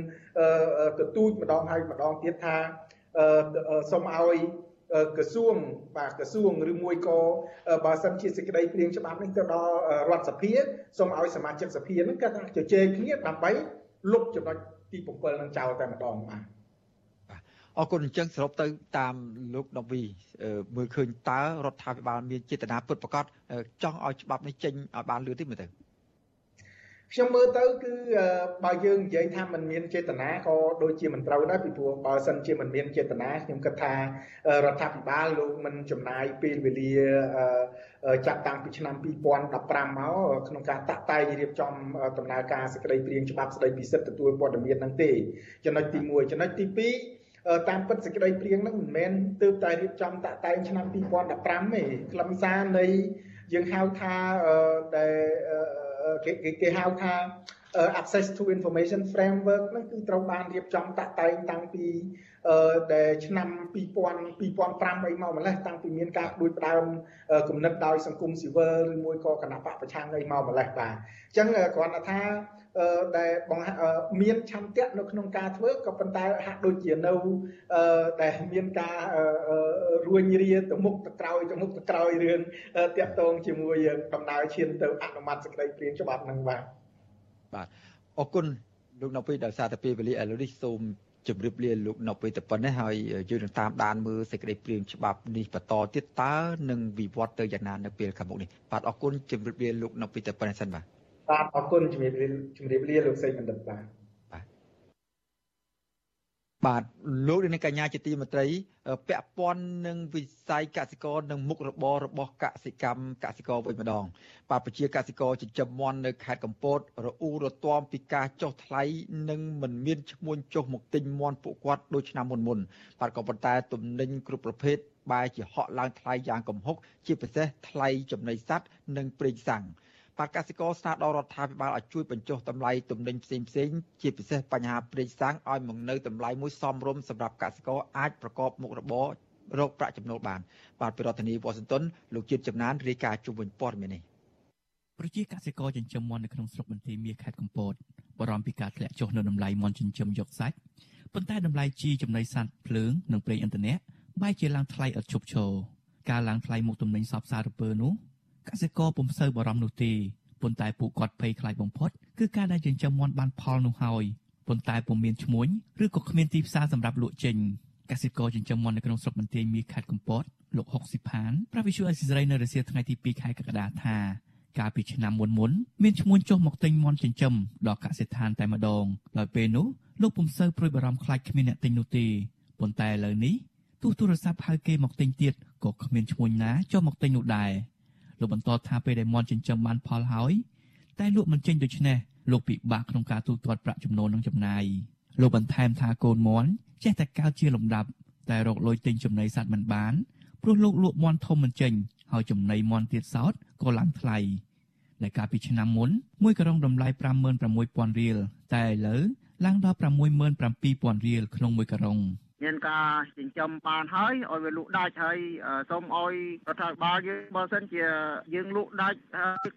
ទទូចម្ដងហើយម្ដងទៀតថា សូមឲ្យក្រសួងបាទក្រសួងឬមួយក៏បើសិនជាសេចក្តីព្រៀងច្បាប់នេះទៅដល់រដ្ឋសភាសូមឲ្យសមាជិកសភាហ្នឹងគាត់ថាជជែកគ្នាដើម្បីលុបចំណុចទី7នឹងចោលតែម្ដងបាទអរគុណអញ្ចឹងសរុបទៅតាមលោកដវីមើលឃើញតើរដ្ឋាភិបាលមានចេតនាពិតប្រាកដចង់ឲ្យច្បាប់នេះចេញឲ្យបានលឿនទេមើលទៅ ខ្ញុំមើលទៅគឺបើយើងនិយាយថាมันមានចេតនាក៏ដូចជាមិនត្រូវដែរពីព្រោះបើសិនជាมันមានចេតនាខ្ញុំគិតថារដ្ឋាភិបាលលោកមិនចំណាយពេលវេលាចាត់តាំងពីឆ្នាំ2015មកក្នុងការតាក់តែងរៀបចំដំណើរការសេចក្តីព្រាងច្បាប់ស្តីពីសិទ្ធិទទួលព័ត៌មានហ្នឹងទេចំណុចទី1ចំណុចទី2តាមពិតសេចក្តីព្រៀងហ្នឹងមិនមែនទើបតែរៀបចំតាក់តែងឆ្នាំ2015ទេខ្លឹមសារនៃយើងហៅថាដែល គេគេហៅថា access to information framework ហ្នឹងគឺត្រូវបានរៀបចំតាក់តែងតាំងពីដែលឆ្នាំ2000 2005អីមកម្លេះតាំងពីមានការផ្ដួចផ្ដើមគំនិតដោយសង្គមស៊ីវិលឬមួយក៏គណៈបកប្រឆាំងអីមកម្លេះបាទអញ្ចឹងគ្រាន់តែថា ដែលបង្មានឆន្ទៈនៅក្នុងការធ្វើក៏ប៉ុន្តែហាក់ដូចជានៅដែលមានការរួញរាទៅមុខទៅក្រោយទៅមុខទៅក្រោយរឿងតាក់ទងជាមួយដំណើរឈានទៅអនុម័តសេចក្តីព្រាងច្បាប់នឹងបាទបាទអរគុណលោកនៅពេលដោយសារតែពេលវេលាឥឡូវនេះសូមជម្រាបលាលោកនៅពេលតែប៉ុណ្ណេះហើយយើងនឹងតាមដានមើលសេចក្តីព្រាងច្បាប់នេះបន្តទៀតតើនឹងវិវត្តទៅយ៉ាងណានៅពេលខាងមុខនេះបាទអរគុណជម្រាបលាលោកនៅពេលតែប៉ុណ្ណេះសិនបាទ បាទអរគុណជំរាបលាជំរាបលាលោកសេចបណ្ឌិតបាទបាទលោកនាងកញ្ញាជាទីមេត្រីពាក់ព័ន្ធនឹងវិស័យកសិករនិងមុខរបររបស់កសិកម្មកសិករវិញម្ដង បាទប្រជាកសិករចិញ្ចឹមមាន់នៅខេត្តកំពតរអ៊ូរទាំពីការចុះថ្លៃនិងមិនមានឈ្មួញចុះមកទិញមាន់ពួកគាត់ដូចឆ្នាំមុនមុនបាទក៏ប៉ុន្តែទំនិញគ្រប់ប្រភេទបែរជាហក់ឡើងថ្លៃយ៉ាងគំហុកជាពិសេសថ្លៃចំណីសត្វនិងប្រេងសាំង បាទកសិករស្នើដល់រដ្ឋាភិបាលឲ្យជួយបញ្ចុះតម្លៃទំនិញផ្សេងផ្សេងជាពិសេសបញ្ហាប្រេងសាំងឲ្យមកនៅតម្លៃមួយសមរម្យសម្រាប់កសិករអាចប្រកបមុខរបររកប្រាក់ចំណូលបាន បាទពីរដ្ឋធានីវ៉ាស៊ីនតោនលោកជាតិចំណានរាយការណ៍ជុំវិញព័ត៌មាននេះប្រជាកសិករចិញ្ចឹមមាន់នៅក្នុងស្រុកបន្ទាយមាសខេត្តកំពតបារម្ភពីការធ្លាក់ចុះនៅតម្លៃមាន់ចិញ្ចឹមយកសាច់ប៉ុន្តែតម្លៃជីចំណីសត្វភ្លើងនិងប្រេងឥន្ធនៈបែរជាឡើងថ្លៃឥតឈប់ឈរការឡើងថ្លៃមុខទំនិញសពសារពើនោះក សិករពុំសូវបារម្ភនោះទេប៉ុន្តែពួកគាត់ភ័យខ្លាចបំផុតគឺការដែលចិញ្ចឹមមាន់បានផលនោះហើយប៉ុន្តែពុំមានឈ្មួញឬក៏គ្មានទីផ្សារសម្រាប់លក់ចេញកសិករចិញ្ចឹមមាន់នៅក្នុងស្រុកបន្ទាយមាសខេត្តកំពតលោកហុកស៊ីផានប្រាវិសុអេស៊ីសរ៉ៃនៅរសៀលថ្ងៃទី2ខែកក្កដាថាកាលពីឆ្នាំមុនមុនមានឈ្មួញចុះមកទិញមាន់ចិញ្ចឹមដល់កសិដ្ឋានតែម្ដងដោយពេលនោះលោកពុំសូវព្រួយបារម្ភខ្លាចគ្មានអ្នកទិញនោះទេប៉ុន្តែឥឡូវនេះទោះទូរស័ព្ទហៅគេមកទិញទៀតក៏គ្មានឈ្មួញណាចុះមកទិញនោះដែរ លោកបន្តថាពេលដែលមាន់ចិញ្ចឹមបានផលហើយតែលក់មិនចេញដូច្នេះលោកពិបាកក្នុងការទូទាត់ប្រាក់ចំណូលនិងចំណាយលោកបន្ថែមថាកូនមន់ចេះតែកើតជាលំដាប់តែរកលុយទិញចំណីសត្វមិនបានព្រោះលោកលក់មន់ធំមិនចេញហើយចំណីមន់ទៀតសោតក៏ឡើងថ្លៃដែលកាលពីឆ្នាំមុនមួយក្រុងតម្លៃ56,000រៀលតែឥឡូវឡើងដល់67,000រៀលក្នុងមួយក្រុង មានការចិញ្ចឹមបានហើយឲ្យវាលក់ដាច់ហើយសូមឲ្យរដ្ឋាភិបាលយើងបើសិនជាយើងលក់ដាច់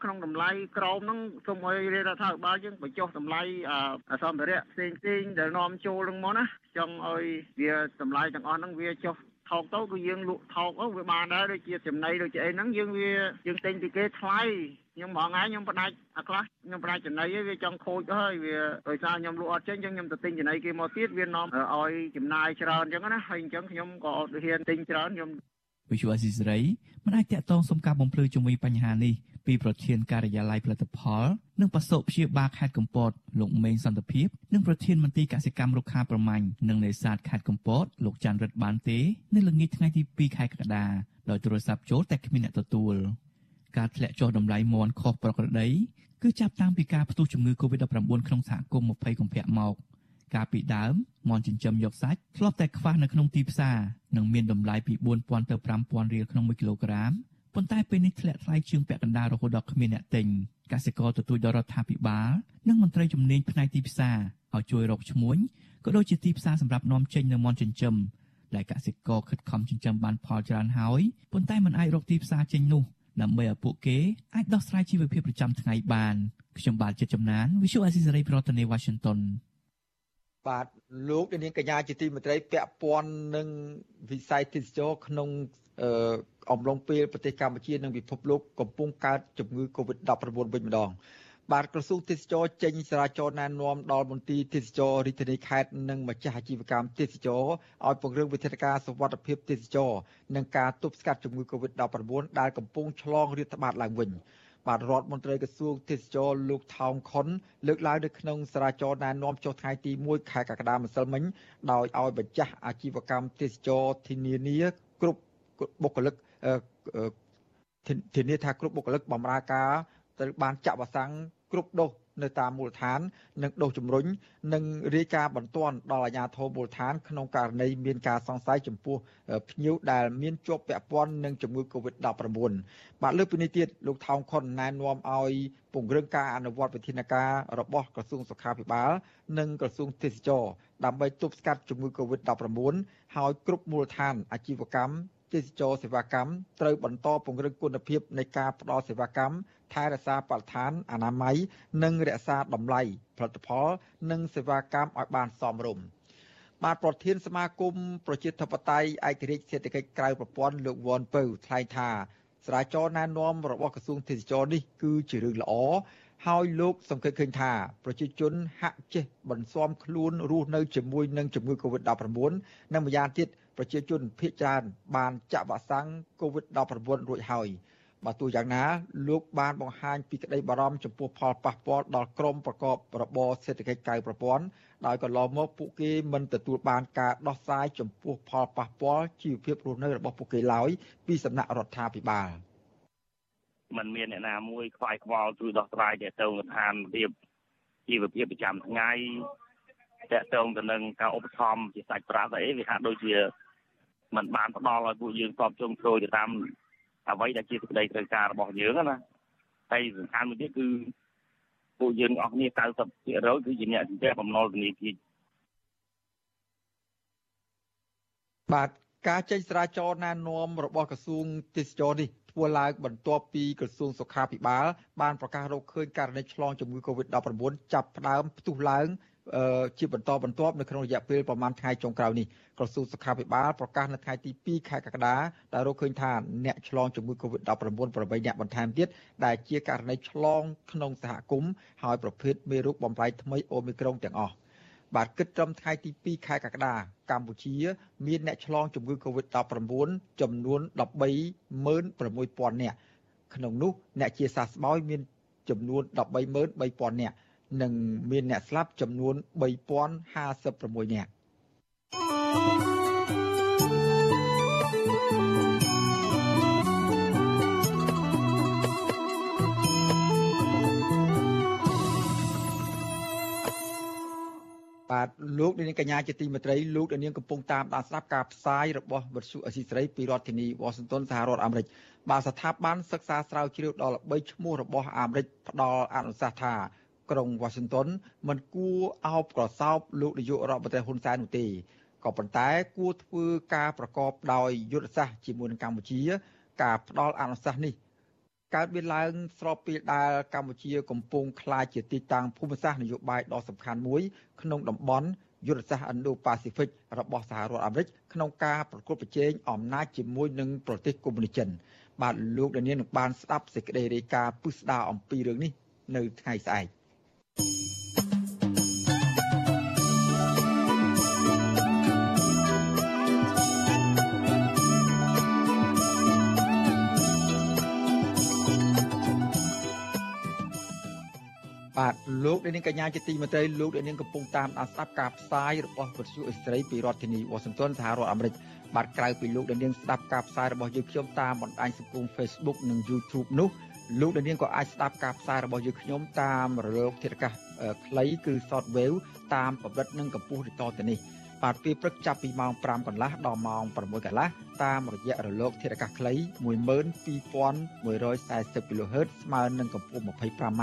ក្នុងតម្លៃក្រោមហ្នឹងសូមឲ្យរដ្ឋាភិបាលយើងបញ្ចុះតម្លៃសម្ភារៈផ្សេងផ្សេងដែលនាំចូលនឹងមកណាចង់ឲ្យវាតម្លៃទាំងអស់ហ្នឹងវាចុះថោកទៅគឺយើងលក់ថោកទៅវាបានដែរដូចជាចំណីដូចជាអីហ្នឹងយើងវាយើងទិញពីគេថ្លៃ ខ្ញុំបងថ្ងៃខ្ញុំផ្ដាច់អាខ្លះខ្ញុំផ្ដាច់ចំណីវាចង់ខូចហើយវាដោយសារខ្ញុំលក់អត់ចេញអញ្ចឹងខ្ញុំទៅទិញចំណីគេមកទៀតវានាំឲ្យចំណាយច្រើនអញ្ចឹងណាហើយអញ្ចឹងខ្ញុំក៏អត់ហ៊ានទិញច្រើនខ្ញុំវិសុវអស៊ីសេរីមិនអាចតាក់ទងសុំការបំភ្លឺជាមួយបញ្ហានេះពីប្រធានការិយាល័យផលិតផល និងបសុព្យាបាលខេត្តកំពតលោកមេងសន្តិភាពនិងប្រធានមន្ត្រីកសិកម្មរុក្ខាប្រមាញ់និងនេសាទខេត្តកំពតលោកច័ន្ទរិទ្ធបានទេនៅល្ងាចថ្ងៃទី2ខែកក្កដាដោយទូរស័ព្ទចូលតែគ្មានអ្នកទទួល ការធ្លាក់ចុះតម្លៃមន់ខុសប្រក្រតីគឺចាប់តាំងពីការផ្ទុះជំងឺ Covid-19 ក្នុងសហគមន៍20កុម្ភៈមកកាលពីដើមមន់ចិញ្ចឹមយកសាច់ធ្លាប់តែខ្វះនៅក្នុងទីផ្សារនិងមានតម្លៃពី4000ទៅ5000រៀលក្នុង1គីឡូក្រាមប៉ុន្តែពេលនេះធ្លាក់ថ្លៃជាងពាក់កណ្ដាលរហូតដល់គ្មានអ្នកទិញកសិករទទូចដល់រដ្ឋាភិបាលនិងមន្ត្រីជំនាញផ្នែកទីផ្សារឲ្យជួយរកឈ្មួញក៏ដូចជាទីផ្សារសម្រាប់នាំចេញនៅមន់ចិញ្ចឹមដែលកសិករខិតខំចិញ្ចឹមបានផលច្រើនហើយប៉ុន្តែมันអាចរកទីផ្សារចេញនោះ ដើម្បីឲ្យពួកគេអាចដោះស្រាយជីវភាពប្រចាំថ្ងៃបានខ្ញុំបាទជាចំណាន Visual Assisary ប្រធានាទី Washington បាទលោកនាងកញ្ញាជាទីមេត្រីពាក់ព័ន្ធនឹងវិស័យទេសចរក្នុងអំឡុងពេលប្រទេសកម្ពុជានិងពិភពលោកកំពុងកើតជំងឺ Covid-19 វិញម្ដង បាទក្រសួងទេសចរចេញសារាចរណែនាំដល់មន្ទីរទេសចររាជធានីខេត្តនិងម្ចាស់អាជីវកម្មទេសចរឲ្យពង្រឹងវិធានការសុវត្ថិភាពទេសចរនិងការទប់ស្កាត់ជំងឺ Covid-19 ដែលកំពុងឆ្លងរាតត្បាតឡើងវិញបាទរដ្ឋមន្ត្រីក្រសួងទេសចរលោកថោងខុនលើកឡើងនៅក្នុងសារាចរណែនាំចុះថ្ងៃទី1ខែកក្កដាម្សិលមិញដោយឲ្យម្ចាស់អាជីវកម្មទេសចរធានានាគ្រប់បុគ្គលិកធានាថាគ្រប់បុគ្គលិកបម្រើការត្រូវបានចាក់វ៉ាក់សាំង គ្រប់ដូសនៅតាមមូលដ្ឋាន និងដូសជំរុញនិងរាយការណ៍បន្ទាន់ដល់អាជ្ញាធរមូលដ្ឋានក្នុងករណីមានការសង្ស័យចំពោះភ្ញៀវដែលមានជាប់ពាក់ព័ន្ធនឹងជំងឺ Covid-19 បាទលើពីនេះទៀតលោកថោងខុនណែនាំឲ្យពង្រឹងការអនុវត្តវិធានការរបស់ក្រសួងសុខាភិបាល និងក្រសួងទេសចរដើម្បីទប់ស្កាត់ជំងឺ Covid-19 ហើយគ្រប់មូលដ្ឋានអាជីវកម្ម ទេសចរសេវាកម្មត្រូវបន្តពង្រឹងគុណភាពនៃការផ្តល់សេវាកម្មថែរក្សាបរិស្ថានអនាម័យនិងរក្សាតម្លៃផលិតផល និងសេវាកម្មឲ្យបានសមរម្យបាទប្រធានសមាគមប្រជាធិបតេយ្យឯករាជ្យសេដ្ឋកិច្ចក្រៅប្រព័ន្ធលោកវ៉ាន់ពៅថ្លែងថាស្រាវជ្រាវណែនាំរបស់ក្រសួងទេសចរនេះគឺជារឿងល្អហើយលោកសង្កេតឃើញថាប្រជាជនហាក់ចេះបន្ស៊ាំខ្លួនរស់នៅជាមួយនឹងជំងឺ Covid-19 និងម្យ៉ាងទៀត ប្រជាជនភាគច្រើនបានចាក់វ៉ាក់សាំង COVID-19 រួចហើយបើទោះយ៉ាងណាលោកបានបង្ហាញពីក្តីបារម្ភចំពោះផលប៉ះពាល់ដល់ក្រមប្រកបរបរសេដ្ឋកិច្ចក្រៅប្រព័ន្ធដោយកន្លងមកពួកគេមិនទទួលបានការដោះស្រាយចំពោះផលប៉ះពាល់ជីវភាពរស់នៅរបស់ពួកគេឡើយពីសំណាក់រដ្ឋាភិបាលมันមានអ្នកណាមួយខ្វាយខ្វល់ជួយដោះស្រាយទៅទៅស្ថានភាពជីវភាពប្រចាំថ្ងៃតកតងទៅនឹងការឧបត្ថម្ភជាសាច់ប្រាក់អីវាហាក់ដូចជា มันបានផ្ដល់ឲ្យពួកយើងតបជុំចូលទៅតាមអ្វីដែលជាសេចក្តីត្រូវការរបស់យើងណាហើយសំខាន់មួយទៀតគឺពួកយើងអស់គ្នា90%គឺជាអ្នកជំនះបំណុលធនាគារបាទការចេញស្រាវជ្រាវណែនាំរបស់ក្រសួងទេសចរនេះធ្វើឡើងបន្ទាប់ពីក្រសួងសុខាភិបាលបានប្រកាសរកឃើញករណីឆ្លងជំងឺ Covid-19 ចាប់ផ្ដើមផ្ទុះឡើង ជាបន្តបន្ទាប់នៅក្នុងរយៈពេលប្រមាណថ្ងៃចុងក្រោយនេះក្រសួងសុខាភិបាលប្រកាសនៅថ្ងៃទី2ខែកក្កដាដែលរកឃើញថាអ្នកឆ្លងជំងឺ Covid-19 8អ្នកបន្ថែមទៀតដែលជាករណីឆ្លងក្នុងសហគមន៍ហើយប្រភេទមេរោគបំផ្លែកថ្មីអូមីក្រុងទាំងអស់បាទគិតត្រឹមថ្ងៃទី2ខែកក្កដាកម្ពុជា មានអ្នកឆ្លងជំងឺ Covid-19 ចំនួន136,000នាក់ក្នុងនោះអ្នកជាសះស្បើយមានចំនួន133,000នាក់ និងមានអ្នកស្លាប់ចំនួន3056នាក់បាទលោកនាងកញ្ញាជាទីមេត្រីលោកនាងកំពុងតាមដានស្ដាប់ការផ្សាយរបស់វិទ្យុអស៊ីសេរីពីរដ្ឋធានីវ៉ាស៊ីនតោនសហរដ្ឋអាមេរិកបាទស្ថាប័នសិក្សាស្រាវជ្រាវដល់ល្បីឈ្មោះរបស់អាមេរិកផ្ដល់អនុសាសន៍ថា ក្រុង Washington មិនគួរអោបក្រសោបលោកនាយករដ្ឋមន្ត្រីហ៊ុនសែននោះទេក៏ប៉ុន្តែគួរធ្វើការប្រកបដោយយុទ្ធសាស្ត្រជាមួយនឹងកម្ពុជា ការផ្ដល់អនុសាសន៍នេះកើតមានឡើងស្របពេលដែលកម្ពុជាកំពុងក្លាយជាទីតាំងភូមិសាស្ត្រនយោបាយដ៏សំខាន់មួយ ក្នុងតំបន់យុទ្ធសាស្ត្រ Indo-Pacific របស់សហរដ្ឋអាមេរិកក្នុងការប្រកួតប្រជែងអំណាចជាមួយនឹងប្រទេសកុម្មុយនីសចិនបាទលោកដានៀននឹងបានស្ដាប់សេចក្តីរាយការណ៍ពិស្ដារអំពីរឿងនេះនៅថ្ងៃស្អែក។ បាទលោកនាងកញ្ញាជាទីមេត្រីលោកនាងកំពុងតាមដានស្ដាប់ការផ្សាយរបស់វិទ្យុអេស្ត្រីពីរដ្ឋធានីវ៉ាស៊ីនតោនសហរដ្ឋអាមេរិកបាទក្រៅពីលោកនាងស្ដាប់ការផ្សាយរបស់យើងខ្ញុំតាមបណ្ដាញសង្គម Facebook និង YouTube នោះលោកនាងក៏អាចស្ដាប់ការផ្សាយរបស់យើងខ្ញុំតាមរលកធាតុអាកាសខ្លីគឺ Shortwave តាមកម្រិតនិងកម្ពស់ដូចតទៅនេះបាទពេលព្រឹកចាប់ពីម៉ោង5កន្លះដល់ម៉ោង6កន្លះតាមរយៈរលកធាតុអាកាសខ្លី12140 kHz ស្មើនឹងកម្ពស់ 25m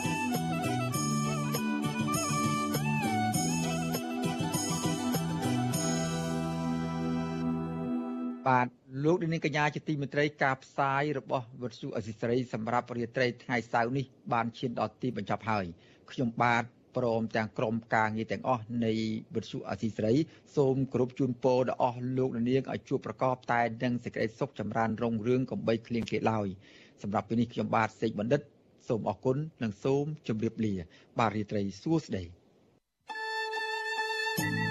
បាទលោកនាងកញ្ញាជាទីមេត្រីការផ្សាយរបស់វិទ្យុអសិសរីសម្រាប់រាត្រីថ្ងៃសៅរ៍នេះបានឈានដល់ទីបញ្ចប់ហើយខ្ញុំបាទព្រមទាំងក្រុមការងារទាំងអស់នៃវិទ្យុអសីស្រីសូមគោរពជូនពរដល់អស់លោកនាងឲ្យជួបប្រកបតែនឹងសេចក្តីសុខចម្រើនរុងរឿងកំបីគ្លៀងគ្លាឡើយសម្រាប់ពេលនេះខ្ញុំបាទសេកបណ្ឌិតសូមអរគុណនិងសូមជម្រាបលា បាទរាត្រីសួស្តី thank you